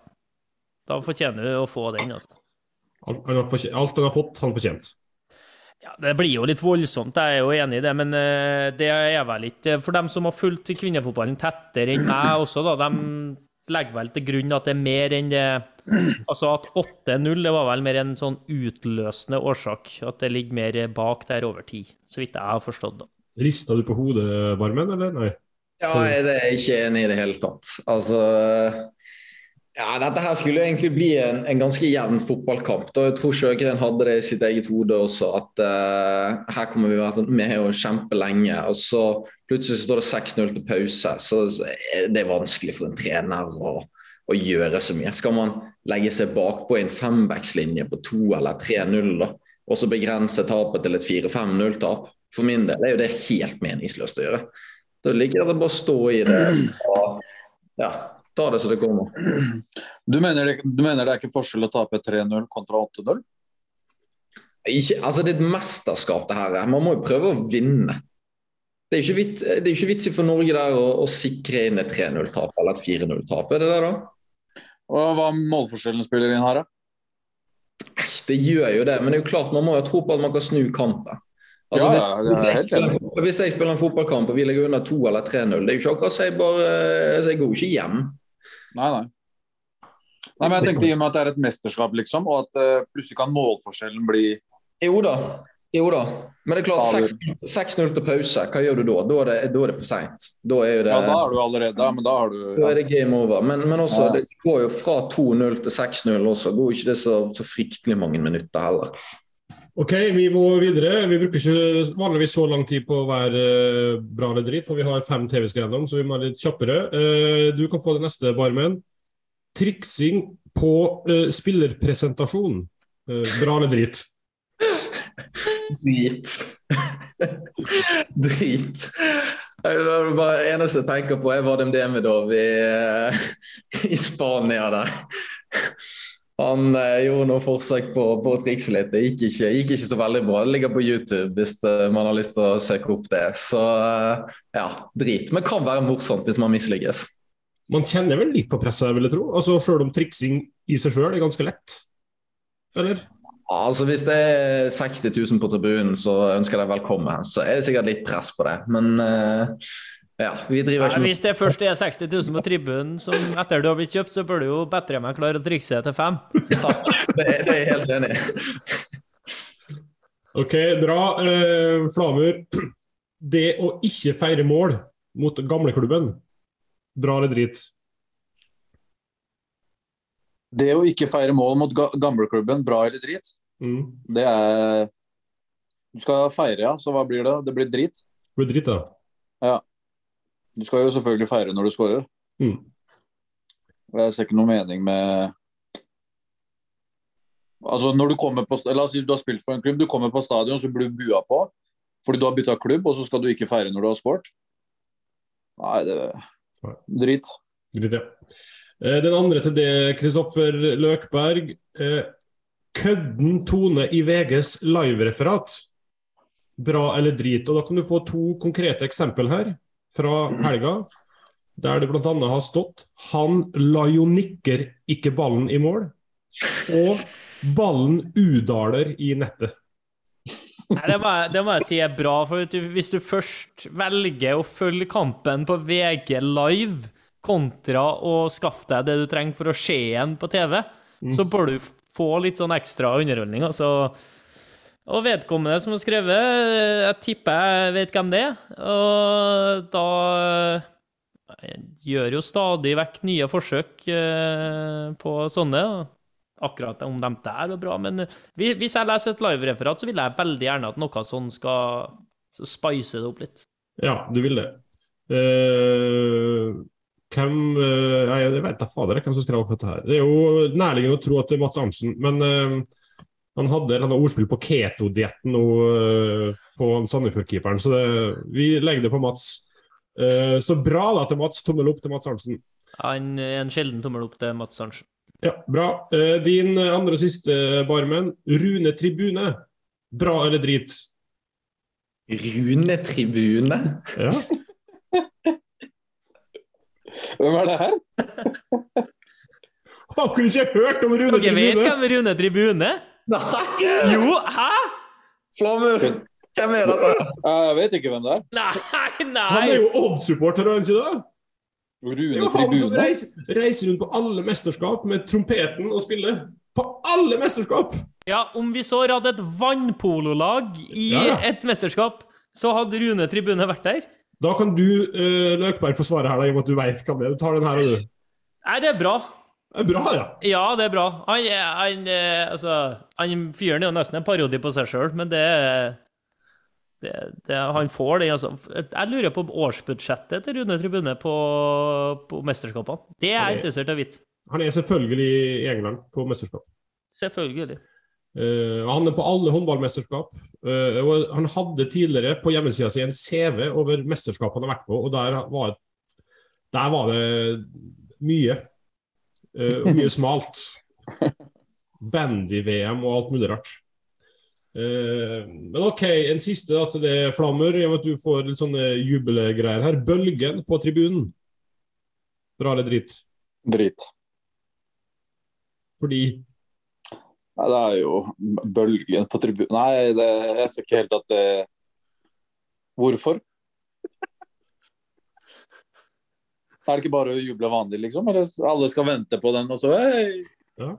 Da fortjener du å få den. Altså. Alt han har, fått, han fortjent. Ja, Det blir jo litt voldsomt, jeg er jo enig i det. Men uh, det er vel ikke For dem som har fulgt kvinnefotballen tettere enn meg også, da, de legger vel til grunn at det er mer enn det Altså at 8-0 det var vel mer en sånn utløsende årsak. At det ligger mer bak der over tid, så vidt jeg har forstått. da. Rista du på hodet, Barmen, eller nei? Ja, det er jeg ikke enig i det hele tatt. Altså ja, Dette her skulle egentlig bli en, en ganske jevn fotballkamp. Da jeg tror Sjøgren hadde det i sitt eget hode også, at uh, her kommer vi være med og kjempe lenge. Og så plutselig så står det 6-0 til pause. Så, det er vanskelig for en trener å, å gjøre så mye. Skal man legge seg bakpå i en fembackslinje på 2 eller 3-0 da, og så begrense tapet til et 4-5-0-tap? For min del er jo det helt meningsløst å gjøre. Da ligger det bare å stå i det og ja, ta det så det kommer. Du mener, det, du mener det er ikke forskjell å tape 3-0 kontra 8-0? Ikke, altså Det er et mesterskap, det her. Man må jo prøve å vinne. Det er jo ikke, vits, det ikke vits for Norge der å, å sikre inn et 3-0-tap eller et 4-0-tap. Er det det, da? Og Hva målforskjellen spiller inn her, da? Det gjør jo det, men det er jo klart man må jo tro på at man kan snu kampen. Altså, Ja, det- hvis, jeg spiller, hvis jeg spiller en fotballkamp og vi ligger under 2 eller 3-0, det er jo ikke akkurat så jeg bare Så Jeg går jo ikke hjem. Nei, nei. Nei, men jeg tenkte I og med at det er et mesterskap, liksom, og at uh, plutselig kan målforskjellen bli Jo da. Jo da. Men det er klart, 6 6-0 til pause, hva gjør du da? Da er det, da er det for seint. Da er det Ja, da er du allerede ja, men da har du Da er det game over. Men, men også, Ja. det går jo fra 2-0 til 6-0 også. Går jo ikke det så, så fryktelig mange minutter heller. Ok, vi må videre. Vi bruker ikke vanligvis så lang tid på å være eh, bra eller dritt, for vi har fem TV skal gjennom, så vi må være litt kjappere. Eh, du kan få det neste, Barmen. Triksing på eh, spillerpresentasjon. Bra eller dritt? Drit. Drit. Det eneste jeg tenker på, er Vadim Demidov i, i Spania der. Han eh, gjorde noen forsøk på, på å trikse litt. Det gikk ikke, gikk ikke så veldig bra. Det ligger på YouTube hvis eh, man har lyst til å søke opp det. Så eh, ja, drit. Men kan være morsomt hvis man mislykkes. Man kjenner vel litt på presset, vil jeg tro. Altså, Sjøl om triksing i seg sjøl er ganske lett. Eller? Altså Hvis det er 60 000 på tribunen, så ønsker jeg deg velkommen. Så er det sikkert litt press på det. Men eh, ja, vi driver ikke med Hvis det først er 60 000 på tribunen som etter du har blitt kjøpt, så bør du jo bedre meg klare å trikse til fem. ja, det, er- det er jeg helt enig i. Ok, bra. Eh, Flamur. Det å ikke feire mål mot gamleklubben, bra eller drit? Det å ikke feire mål mot ga gamleklubben, bra eller drit, Mm. det er Du skal feire, ja. Så hva blir det? Det blir drit. Det blir dritt, da. Du skal jo selvfølgelig feire når du scorer. Mm. Og Jeg ser ikke noe mening med Altså når du kommer på La oss si du har spilt for en klubb, du kommer på stadion, så blir du bua på fordi du har bytta klubb, og så skal du ikke feire når du har scoret. Nei, det. Drit. Dritt, ja. Eh, Den andre til det, Kristoffer Løkberg. Eh, Kødden tone i VGs livereferat. Bra eller drit? Og Da kan du få to konkrete eksempel her fra helga. Der det bl.a. har stått 'Han la jo nikker ikke ballen i mål'. Og 'Ballen udaler i nettet'. Nei, det, må jeg, det må jeg si er bra. for du, Hvis du først velger å følge kampen på VG live kontra å skaffe deg det du trenger for å se den på TV, så bør du få litt sånn ekstra underholdning. Altså. Og vedkommende som har skrevet, jeg tipper jeg vet hvem det er. Og da jeg gjør jo stadig vekk nye forsøk eh, på sånne. Akkurat om de der var bra, men hvis jeg leser et live-referat, så vil jeg veldig gjerne at noe sånn skal så spice det opp litt. Ja, du vil det. Uh, hvem uh, Jeg vet da fader hvem som skrev opp dette her. Det er jo nærliggende å tro at det er Mats Arntzen, men eh, han hadde et ordspill på keto-dietten nå eh, på Sandefjord-keeperen, så det, vi legger det på Mats. Eh, så bra da til Mats. Tommel opp til Mats Arntzen. Han er en sjelden tommel opp til Mats Arntzen. Ja, bra. Eh, din andre og siste barmenn, Rune Tribune. Bra eller drit? Rune Tribune. Ja. Hvem er det her? Har du ikke hørt om Rune Dere vet Tribune? hvem Rune Tribune er? Nei! Jo, hæ? Flamur! Hvem er dette? Jeg vet ikke hvem det er. Nei, nei! Han er jo Odd-supporter, er han ikke det? Det er jo han som reiser, reiser rundt på alle mesterskap med trompeten og spiller. På alle mesterskap! Ja, om vi så hadde et vannpololag i Ja, ja. et mesterskap, så hadde Rune Tribune vært der. Da kan du, uh, Løkberg, få svare her, da, i og med at du veit hva det er. Du tar den her, og du. Nei, det er bra. Det er bra, ja. Ja, det er bra. Han, han, eh, altså, han fyren er jo nesten en parodi på seg sjøl, men det, det, det Han får det, altså. Jeg lurer på årsbudsjettet til Rune Tribune på, på mesterskapene. Det er jeg interessert i å vite. Han er selvfølgelig i England på mesterskap. Selvfølgelig. Uh, han er på alle håndballmesterskap. Uh, og han hadde tidligere på hjemmesida si en CV over mesterskap han har vært på, og der var, der var det mye. Og mye smalt. Bandy-VM og alt mulig rart. Uh, men OK, en siste da til det, Flammer. I og med at du får litt sånne jubelgreier her. Bølgen på tribunen. Bra eller dritt? Drit. Fordi Nei, det er jo bølgen på tribunen Nei, det, jeg ser ikke helt at det Hvorfor? Er det ikke bare å juble vanlig, liksom? Eller alle skal vente på den, og så hei? Ja.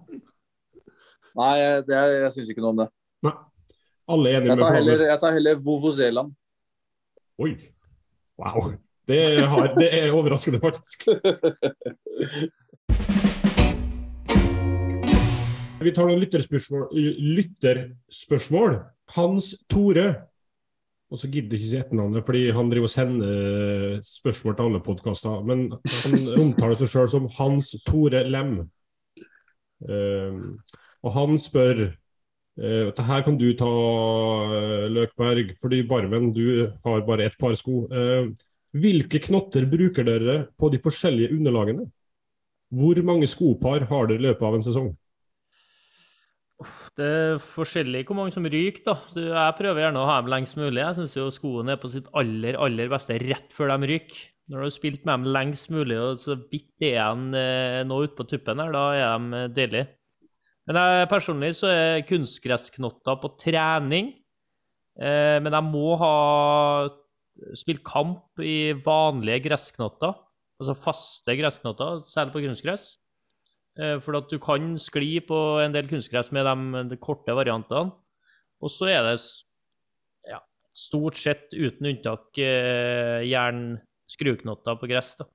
Nei, det, jeg syns ikke noe om det. Nei. Alle er enige med heller, jeg tar heller Vovozelaen. Oi. Wow. Det, har, det er overraskende, faktisk. Vi tar noen lytterspørsmål. lytterspørsmål. Hans Tore. Og så gidder ikke si etternavnet, fordi han driver og sender spørsmål til alle podkaster. Men han omtaler seg sjøl som Hans Tore Lem. Eh, og han spør Uh, Dette her kan du ta, eh, Løkberg, fordi Barmen, du har bare ett par sko. Uh, hvilke knotter bruker dere på de forskjellige underlagene? Hvor mange skopar har dere i løpet av en sesong? Det er forskjellig hvor mange som ryker, da. Jeg prøver gjerne å ha dem lengst mulig. Jeg syns jo skoene er på sitt aller, aller beste rett før de ryker. Når du har spilt med dem lengst mulig, og så vidt er igjen eh, nå ute på tuppen her, da er de eh, deilige. Men jeg, personlig så er kunstgressknotter på trening. Eh, men jeg må ha spilt kamp i vanlige gressknotter. Altså faste gressknotter, særlig på kunstgress. Eh, For at du kan skli på en del kunstgress med de, de korte variantene. Og så er det ja, stort sett uten unntak eh, jern-skruknotter på gress. da.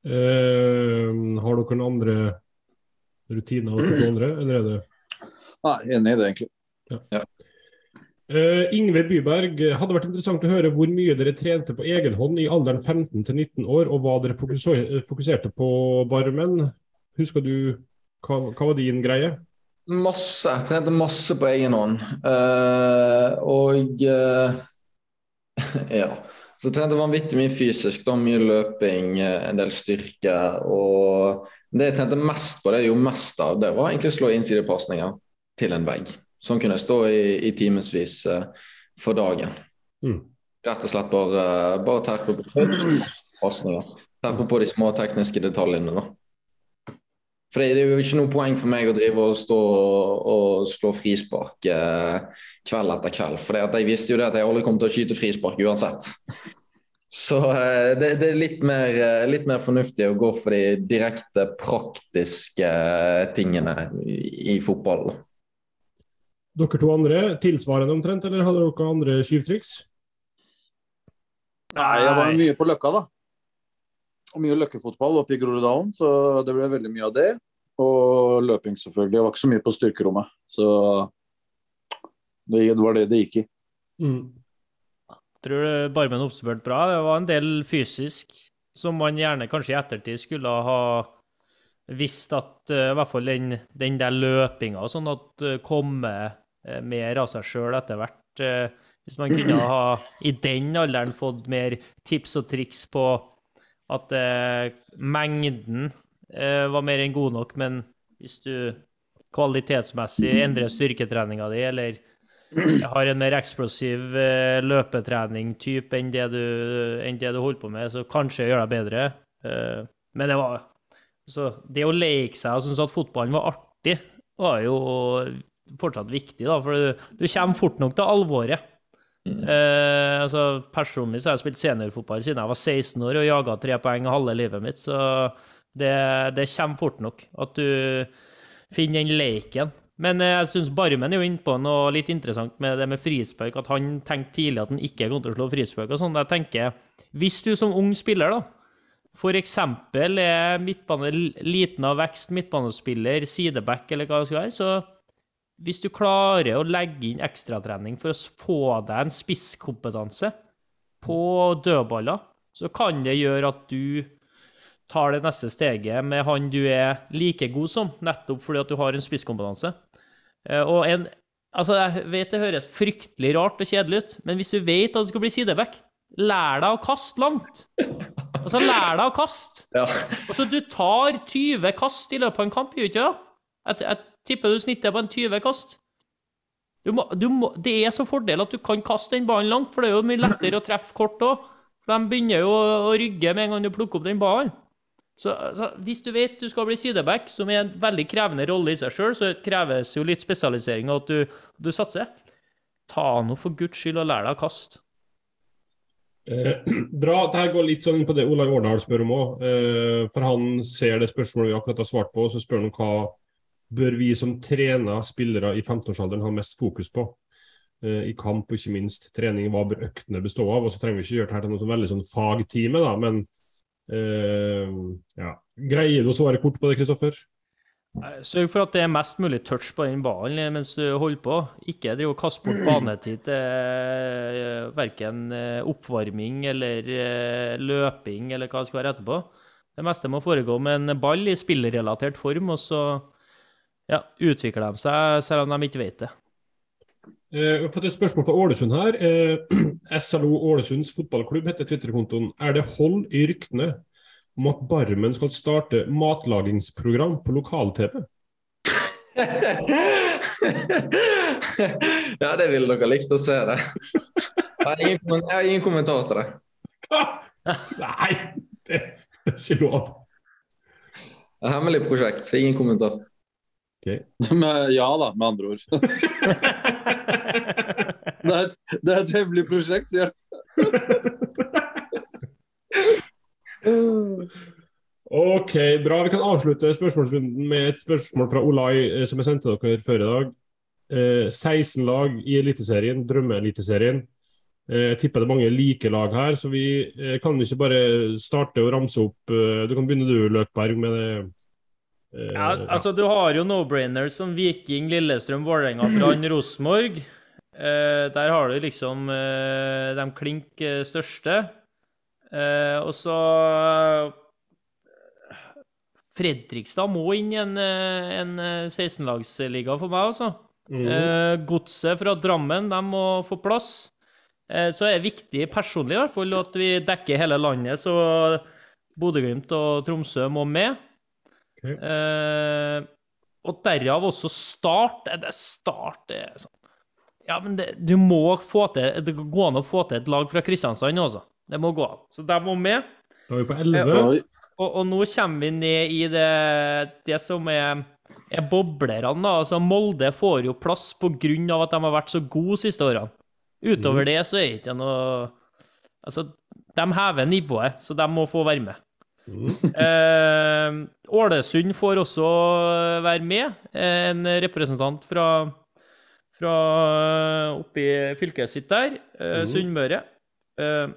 Eh, har dere noen andre rutiner hos noen andre, eller er det Nei, enig i det, egentlig. Eh, Ingve Byberg, hadde vært interessant å høre hvor mye dere trente på egen hånd i alderen 15 til 19 år, og hva dere fokuserte på, Barmen. Husker du hva, hva var din greie? Masse. Jeg trente masse på egen hånd. Uh, og uh, ja. Så jeg trente vanvittig mye fysisk. da, Mye løping, eh, en del styrke. Og det jeg trente mest på, det jeg gjorde mest av, det var egentlig å slå innsidepasninger til en vegg. Sånn kunne jeg stå i, i timevis eh, for dagen. Mm. Rett og slett bare, bare terpe på. Terpe på de små tekniske detaljene, da. For det er jo ikke noe poeng for meg å drive og stå og, slå frispark eh, kveld etter kveld. For jeg visste jo det at jeg aldri kom til å skyte frispark uansett. Så eh, det, det er litt mer, eh, litt mer fornuftig å gå for de direkte praktiske eh, tingene i, i fotball. Dere to andre, tilsvarende omtrent, eller hadde dere andre skyvtriks? Nei, jeg var mye på Løkka, da. Og mye løkkefotball oppe i Groruddalen, så det ble veldig mye av det. Og løping, selvfølgelig. Jeg var ikke så mye på styrkerommet, så det var det det gikk i. Mm. Tror du Barmen oppsummerte bra? Det var en del fysisk som man gjerne kanskje i ettertid skulle ha visst at eh, i hvert fall den, den der løpinga sånn at uh, komme eh, mer av seg sjøl etter hvert. eh, hvis man kunne ha i den alderen fått mer tips og triks på at eh, mengden eh, var mer enn god nok, men hvis du kvalitetsmessig endrer styrketreninga di, eller har en mer eksplosiv eh, løpetrening-type enn, enn det du holder på med, så kanskje gjør deg bedre. Eh, men det var så Det å leke seg og synes at fotballen var artig, var jo fortsatt viktig, da, for du, du kommer fort nok til alvoret. Eh, altså, personlig så har jeg spilt seniorfotball siden jeg var 16 år og jaga tre poeng halve livet mitt, så det, det kommer fort nok at du finner den leken. Men eh, jeg syns Barmen er jo innpå noe litt interessant med det med frispark, at han tenkte tidlig at han ikke kom til å slå frispark og sånn. Jeg tenker, hvis du som ung spiller, da, eksempel er midtbane liten av vekst, midtbanespiller, sideback eller hva det skal være, så hvis du klarer å legge inn ekstratrening for å få deg en spisskompetanse på dødballer, så kan det gjøre at du tar det neste steget med han du er like god som, nettopp fordi at du har en spisskompetanse. Eh, og en Altså, jeg vet det høres fryktelig rart og kjedelig ut, men hvis du vet at du skal bli sideback, lær deg å kaste langt. Altså, lær deg å kaste. Ja. Altså, du tar 20 kast i løpet av en kamp, gjør du ikke det? Tipper du snittet på en 20 kast. Du må, du må, det er så fordel at du kan kaste den ballen langt, for det er jo mye lettere å treffe kort òg. De begynner jo å, rygge med en gang du plukker opp den ballen. Så så, hvis du vet du skal bli sideback, som er en veldig krevende rolle i seg sjøl, så kreves jo litt spesialisering og at du, du satser. Ta nå for guds skyld og lær deg å kaste. Eh, bra. Dette går litt sånn på det Olaug Årdal spør om òg. Eh, for han ser det spørsmålet vi akkurat har svart på, og så spør han hva bør vi som trener spillere i 15-årsalderen ha mest fokus på. Eh, I kamp og ikke minst trening. Hva bør øktene bestå av? Og så trenger vi ikke gjøre det her til noe sånn veldig sånn fagtime, da, men eh, ja. Greier du å svare kort på det, Kristoffer? Eh, Sørg for at det er mest mulig touch på den ballen mens du holder på. Ikke driv og kast bort banetid til verken oppvarming eller løping eller hva det skal være etterpå. Det meste må foregå med en ball i spillrelatert form, og så ja, utvikler de seg selv om de ikke vet det. Jeg Vi har fått et spørsmål fra Ålesund her. Eh, SLO Ålesunds fotballklubb heter Twitter-kontoen. Er det hold i ryktene om at Barmen skal starte matlagingsprogram på lokal-TV? ja, det ville dere likt å se, det. Jeg har ingen, kommen- jeg har ingen kommentar til det. Nei, det er ikke lov. Det er et hemmelig prosjekt. Ingen kommentar. Men, ja da, med andre ord. Det er et, det er et hemmelig prosjekt, sier han. Ok, bra. Vi kan avslutte spørsmålsrunden med et spørsmål fra Olai eh, som jeg sendte dere før i dag. Eh, 16 lag i Eliteserien, Drømmeeliteserien. Eh, jeg tipper det er mange like lag her, så vi eh, kan ikke bare starte å ramse opp eh, Du kan begynne du, Løkberg, med det. Eh, Ja, altså Du har jo no-brainers som Viking, Lillestrøm, Vålerenga, Brann, Rosenborg. Eh, der har du liksom eh, de klink største. Eh, og så Fredrikstad må inn i en, en eh, 16-lagsliga for meg, altså. mm. Godset fra Drammen de må få plass. Eh, så er det viktig personlig i hvert fall at vi dekker hele landet, så Bodø-Glimt og Tromsø må med. Ok. Eh, og derav også Start. Eh, Det start er sånn Ja, men det, du må få til Det går an å få til et lag fra Kristiansand altså. Det må gå an. Så de må med. Da er vi på 11. Ja. og, Og, og nå kommer vi ned i det, det som er, er boblerne. da. Altså Molde får jo plass pga. at de har vært så gode siste årene. Utover det så er det ikke noe Altså, de hever nivået, så de må få være med. Mm. Eh, Ålesund får også være med. Eh, En representant fra, fra oppi fylket sitt der, eh, Mhm. Sunnmøre. Eh,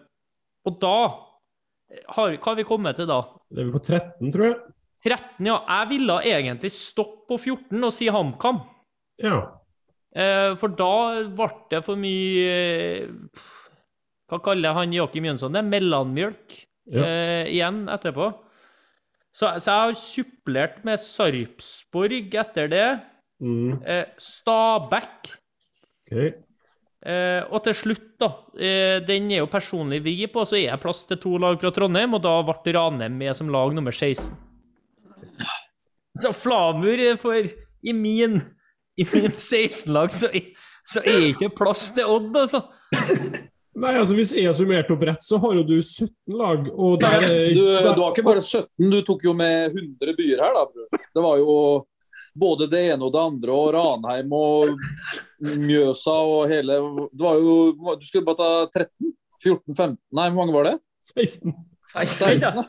og da har, Hva har vi kommet til da? Det er vi på 13, tror jeg. 13, ja. Jeg ville egentlig stoppe på 14 og si HamKam. Ja. Eh, for da ble det for mye eh, Hva kaller han Joakim Jønsson det? Mellommjølk Ja. eh, igjen etterpå. Så, så jeg har supplert med Sarpsborg etter det. Mm. Eh, Stabæk. Okay. Eh, og til slutt, da. Eh, den er jo personlig vi på, så er jeg plass til to lag fra Trondheim, og da ble Ranheim med som lag nummer 16. Så Flamur for I min i min 16-lag så, så er ikke plass til Odd, altså. Nei, altså Hvis jeg har summert opp rett, så har jo du 17 lag. Og der er Du, du har ikke bare 17, du tok jo med 100 byer her, da, bror. Det var jo både det ene og det andre, og Ranheim og Mjøsa og hele Det var jo Du skulle bare ta 13? 14? 15? Nei, hvor mange var det? 16. Nei, Nei, da.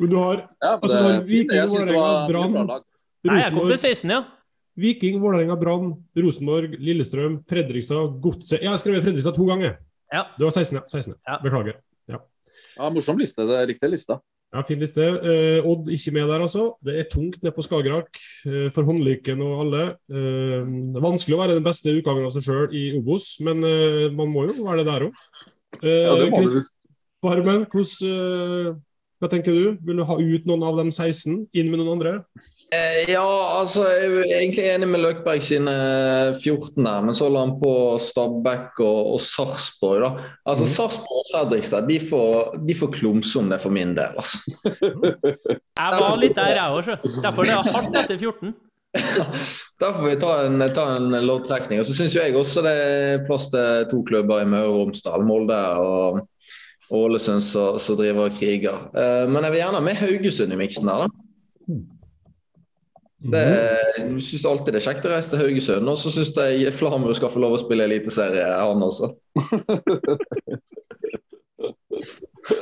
Men du har Ja, Altså, det har Viking, synes det var Vålerenga, Brann. Nei, jeg kom til 16, ja. Viking, Vålerenga, Brann, Rosenborg, Lillestrøm, Fredrikstad, Godset Jeg har skrevet Fredrikstad to ganger. Ja. Du har 16, ja. 16, Ja. Beklager. Ja, morsom liste. Det er riktig lista. Ja, Fin liste. Eh, Odd ikke med der, altså. Det er tungt nede på Skagerrak eh, for Håndlyken og alle. Eh, det er vanskelig å være den beste utgangen av seg sjøl i Obos, men eh, man må jo være det der òg. Ja, det må du. Barmen, hvordan, eh, hva tenker du? Vil du ha ut noen av de 16, inn med noen andre? Eh, ja, altså jeg er egentlig enig med Løkberg sine 14 der, men så la han på Stabæk og, og Sarpsborg. da. Altså mm. Sarpsborg og Fredrikstad de får, de får klumse om det for min del. altså. Jeg var litt der, jeg òg, Derfor det er hardt etter 14. Derfor får vi ta en, ta en loddtrekning. Og så syns jeg også det er plass til to klubber i Møre og Romsdal, Molde og Ålesund som driver og kriger. Eh, men jeg vil gjerne ha med Haugesund i miksen der, da. Mhm. jeg syns alltid det er kjekt å reise til Haugesund. Og så syns jeg Flamur skal få lov å spille eliteserie, han også.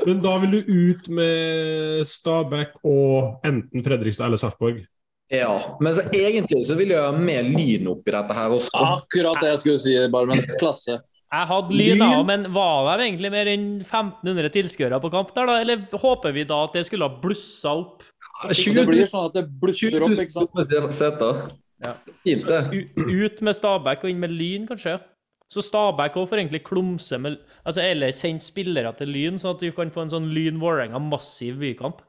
Men da vil du ut med Stabæk og enten Fredrikstad eller Sarpsborg? Ja, men så egentlig så vil jeg ha med Lyn oppi dette her også. Akkurat det jeg skulle si, Barmen. Klasse. Jeg hadde lyn, da, men var det egentlig mer enn 1500 tilskuere på kamp der, da? Eller håper vi da at det skulle ha blussa opp? Det blir sånn at det blusser opp, ikke sant? Seter. Ja. Ut med Stabæk og inn med Lyn, kanskje? Så Stabæk òg får egentlig klumse med altså, Eller sende spillere til Lyn, sånn at du kan få en sånn Lyn-Vålerenga massiv bykamp.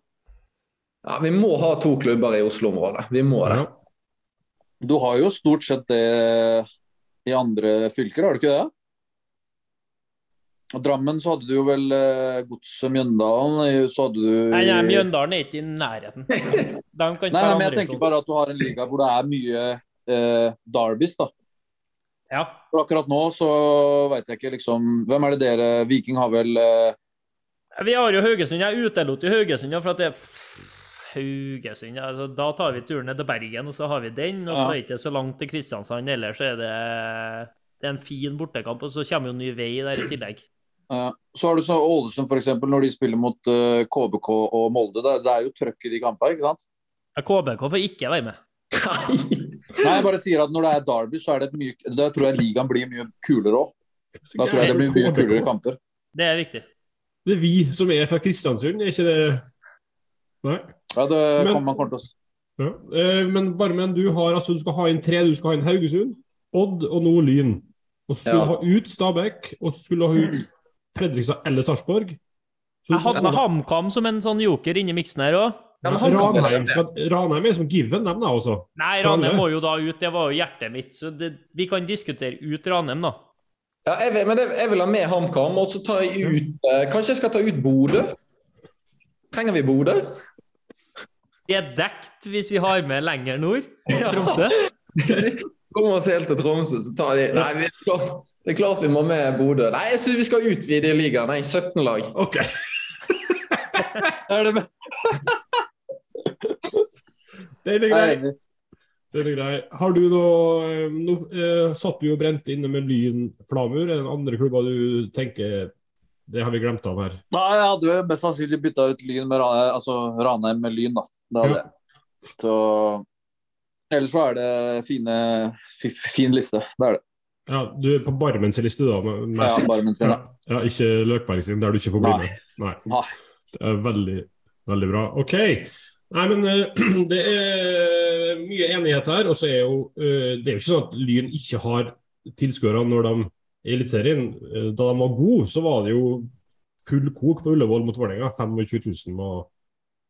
Ja, vi må ha to klubber i Oslo-området. Vi må det. Du har jo stort sett det i andre fylker, har du ikke det? Og Drammen så hadde du jo vel eh, Godset Mjøndalen, så hadde du Nei, nei, Mjøndalen er ikke i nærheten. De kan Nei, men jeg tenker bare at du har en liga hvor det er mye eh, derbys, da. Ja. For akkurat nå så veit jeg ikke liksom Hvem er det dere Viking har vel eh, Vi har jo Haugesund. Jeg utelot jo Haugesund, ja, for at det Haugesund ja, altså, Da tar vi turen ned til Bergen, og så har vi den. Og så er det ikke så langt til Kristiansand ellers, så er det det er en fin bortekamp. Og så kommer jo ny vei der i tillegg. Eh, Så har du så Ålesund, f.eks., når de spiller mot eh, KBK og Molde. Det, det er jo trøkk i de kampene, ikke sant? Ja, KBK får ikke være med. Nei, jeg bare sier at når det er derby, så er det et mye Da tror jeg ligaen blir mye kulere òg. Da tror jeg det blir mye kulere kamper. Det er viktig. Det er vi som er fra Kristiansund, er ikke det Nei. Ja, det Men- kommer man kort til Ja. Eh, men Barmen, du har altså, du skal ha inn tre. Du skal ha inn Haugesund, Odd og nå Lyn. Og så skulle Ja. du ha ut Stabæk, og så skulle du ha ut Fredrikstad eller Sarpsborg. Jeg hadde med HamKam som en sånn joker inni miksen her òg. Ja, Ranheim, skal, Ranheim er som given, dem da også. Nei, Ranheim må jo da ut. Det var jo hjertet mitt. Så det, vi kan diskutere ut Ranheim, da. Ja, jeg vil, men jeg, jeg vil ha med HamKam, og så tar jeg ut eh, Kanskje jeg skal ta ut Bodø? Trenger vi Bodø? Vi er dekt hvis vi har med lenger nord. Tromsø. Kommer oss helt til Tromsø, så tar de Nei, vi, det er klart- det er klart vi må med Bodø. Nei, jeg syns vi skal utvide ligaen. Nei, 17 lag. Ok. Er det med? Den er grei. Den er grei. Har du noe Nå eh, satt du jo brent inne med Lyn Flamur. Er det andre klubber du tenker Det har vi glemt av her? Nei, jeg hadde jo mest sannsynlig bytta ut Lyn med Ranheim, altså Ranheim med Lyn, da. Det hadde Ja. jeg. Så Ellers så er det fine, fi- fin liste. Det er det. Ja, Du er på Barmens liste, da? Mest. Ja, Barmen bare ja, ja, ikke Løkberg sin, der du ikke får bli med? Nei. Nei. Det er veldig, veldig bra. OK. Nei, men uh, det er mye enighet her. Og så er jo uh, Det er jo ikke sånn at Lyn ikke har tilskuere når de er i Eliteserien. Uh, Da de var gode, så var det jo full kok på Ullevål mot Vålerenga. 25 000. Og,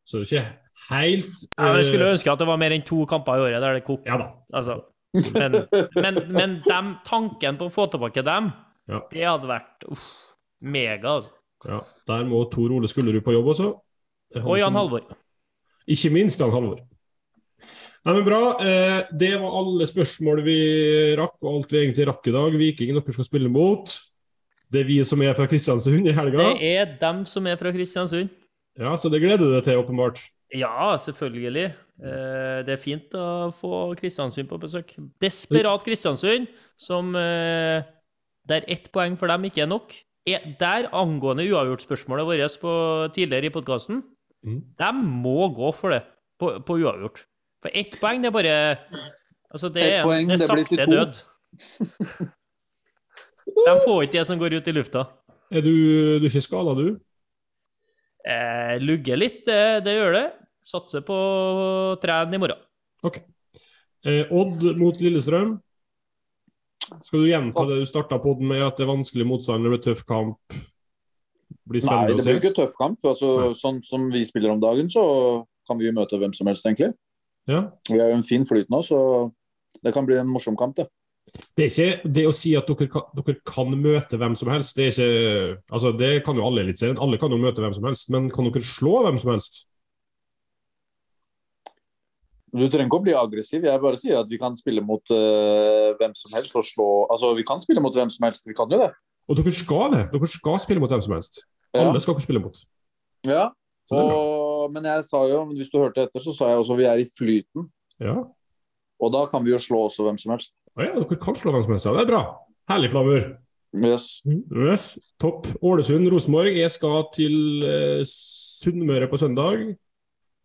så det er ikke helt Ja, jeg skulle eh, ønske at det var mer enn to kamper i året der det koker. Ja da. Altså, men men, men dem, tanken på å få tilbake dem, Ja. det hadde vært uff, mega. Altså. Ja, der må Tor Ole Skullerud på jobb også. Og Jan som- Halvor. Ikke minst Jan Halvor. Nei, men Bra. Eh, det var alle spørsmål vi rakk, og alt vi egentlig rakk i dag. Vikingen dere skal spille mot. Det er vi som er fra Kristiansund i helga. Det er dem som er fra Kristiansund. Ja, Så det gleder du deg til, åpenbart. Ja, selvfølgelig. Eh, Det er fint å få Kristiansund på besøk. Desperat Kristiansund, som eh, der ett poeng for dem ikke er nok. Er der angående uavgjortspørsmålet vårt på, tidligere i podkasten, Mm. de må gå for det på, på uavgjort. For ett poeng, det er bare Altså, det er, poeng, det er sakte det død. De får ikke det som går ut i lufta. Er du, du er ikke skada, du? Eh, lugger litt, det, det gjør det. Satser på trærne i morgen. Eh, Odd mot Lillestrøm. Skal du gjenta det du starta på med, at det er vanskelig motstand, det blir tøff kamp? blir Nei, det blir jo ikke tøff kamp. Altså, sånn som vi spiller om dagen, så kan vi jo møte hvem som helst, egentlig. Ja. Vi har jo en fin flyt nå, så det kan bli en morsom kamp, det. Det er ikke det å si at dere kan, dere kan møte hvem som helst. Det er ikke Altså, det kan jo alle i Eliteserien. Alle kan jo møte hvem som helst, men kan dere slå hvem som helst? Du trenger ikke å bli aggressiv. Jeg bare sier at vi kan spille mot uh, hvem som helst og slå Altså, vi kan spille mot hvem som helst. Vi kan jo det. Og dere skal det. Dere skal spille mot hvem som helst. Ja. Alle skal dere spille mot. ja. Og, men jeg sa jo, hvis du hørte etter, så sa jeg også vi er i flyten. Ja. Og da kan vi jo slå også hvem som helst. Å ja, dere kan slå hvem som helst. Ja, det er bra. Herlig, Flamur. Yes. Yes. Topp. Ålesund, Rosenborg. Jeg skal til eh, Sunnmøre på søndag.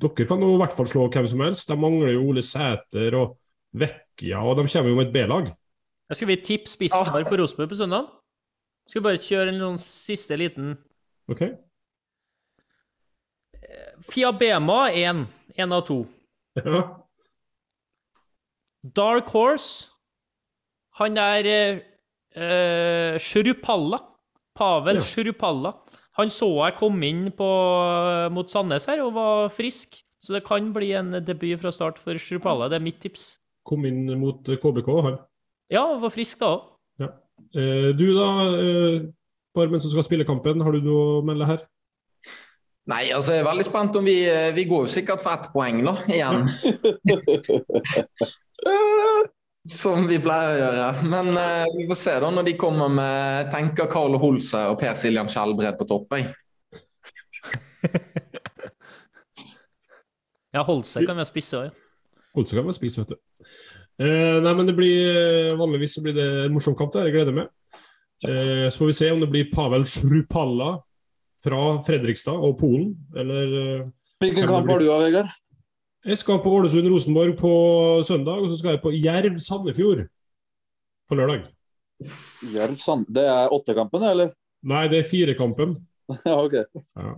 Dere kan jo i hvert fall slå hvem som helst. De mangler jo Ole Sæter og Vekkja, og de kommer jo med et B-lag. Skal vi tippe spisspar for Rosenborg på søndag. Skal vi bare kjøre en sånn siste liten OK? Fiabema 1. Én av to. Ja. Dark Horse. Han er eh, eh, Shrupalla. Pavel Ja. Shrupalla. Han så jeg kom inn på, mot Sandnes her og var frisk. Så det kan bli en debut fra start for Shrupalla. Det er mitt tips. Kom inn mot KBK, han. Ja, var frisk da òg. Eh, du da, eh, Barmen som skal spille kampen, har du noe å melde her? Nei, altså jeg er veldig spent om vi eh, Vi går jo sikkert for ett poeng, da, igjen. Som vi pleier å gjøre. Men uh, vi får se da når de kommer med tenker Carl Holse og Per Siljan Skjelbred på topp. Ja, Holse kan være spisse òg. Holse kan være spisse, vet du. Uh, nei, men det blir Vanligvis så blir det en morsom kamp der, jeg gleder meg. Uh, så får vi se om det blir Pavel Shrupalla fra Fredrikstad og Polen, eller Hvilken kamp har du av, Vegard? Jeg skal på Ålesund-Rosenborg på søndag, og så skal jeg på Jerv-Sandefjord på lørdag. Jerv Sand... Det er åttekampen, eller? Nei, det er firekampen. ja, ok. Ja.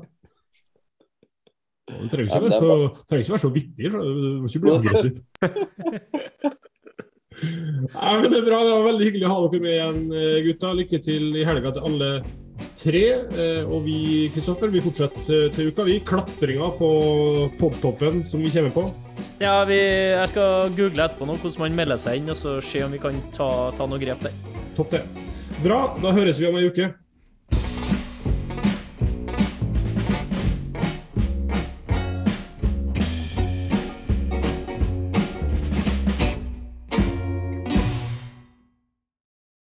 Du trenger ikke, Ja, være så, trenger ikke være så vittig. så Du må ikke bli aggressiv. Nei, men det er bra. Det var veldig hyggelig å ha dere med igjen, eh, gutta. Lykke til i helga til alle tre. Eh, Og vi Kristoffer, vi fortsetter eh, til uka. Vi klatringa på podtoppen som vi kommer på. Ja, vi, jeg skal google etterpå nå hvordan man melder seg inn, og så se om vi kan ta, ta noe grep der. Topp det. Bra. Da høres vi om ei uke.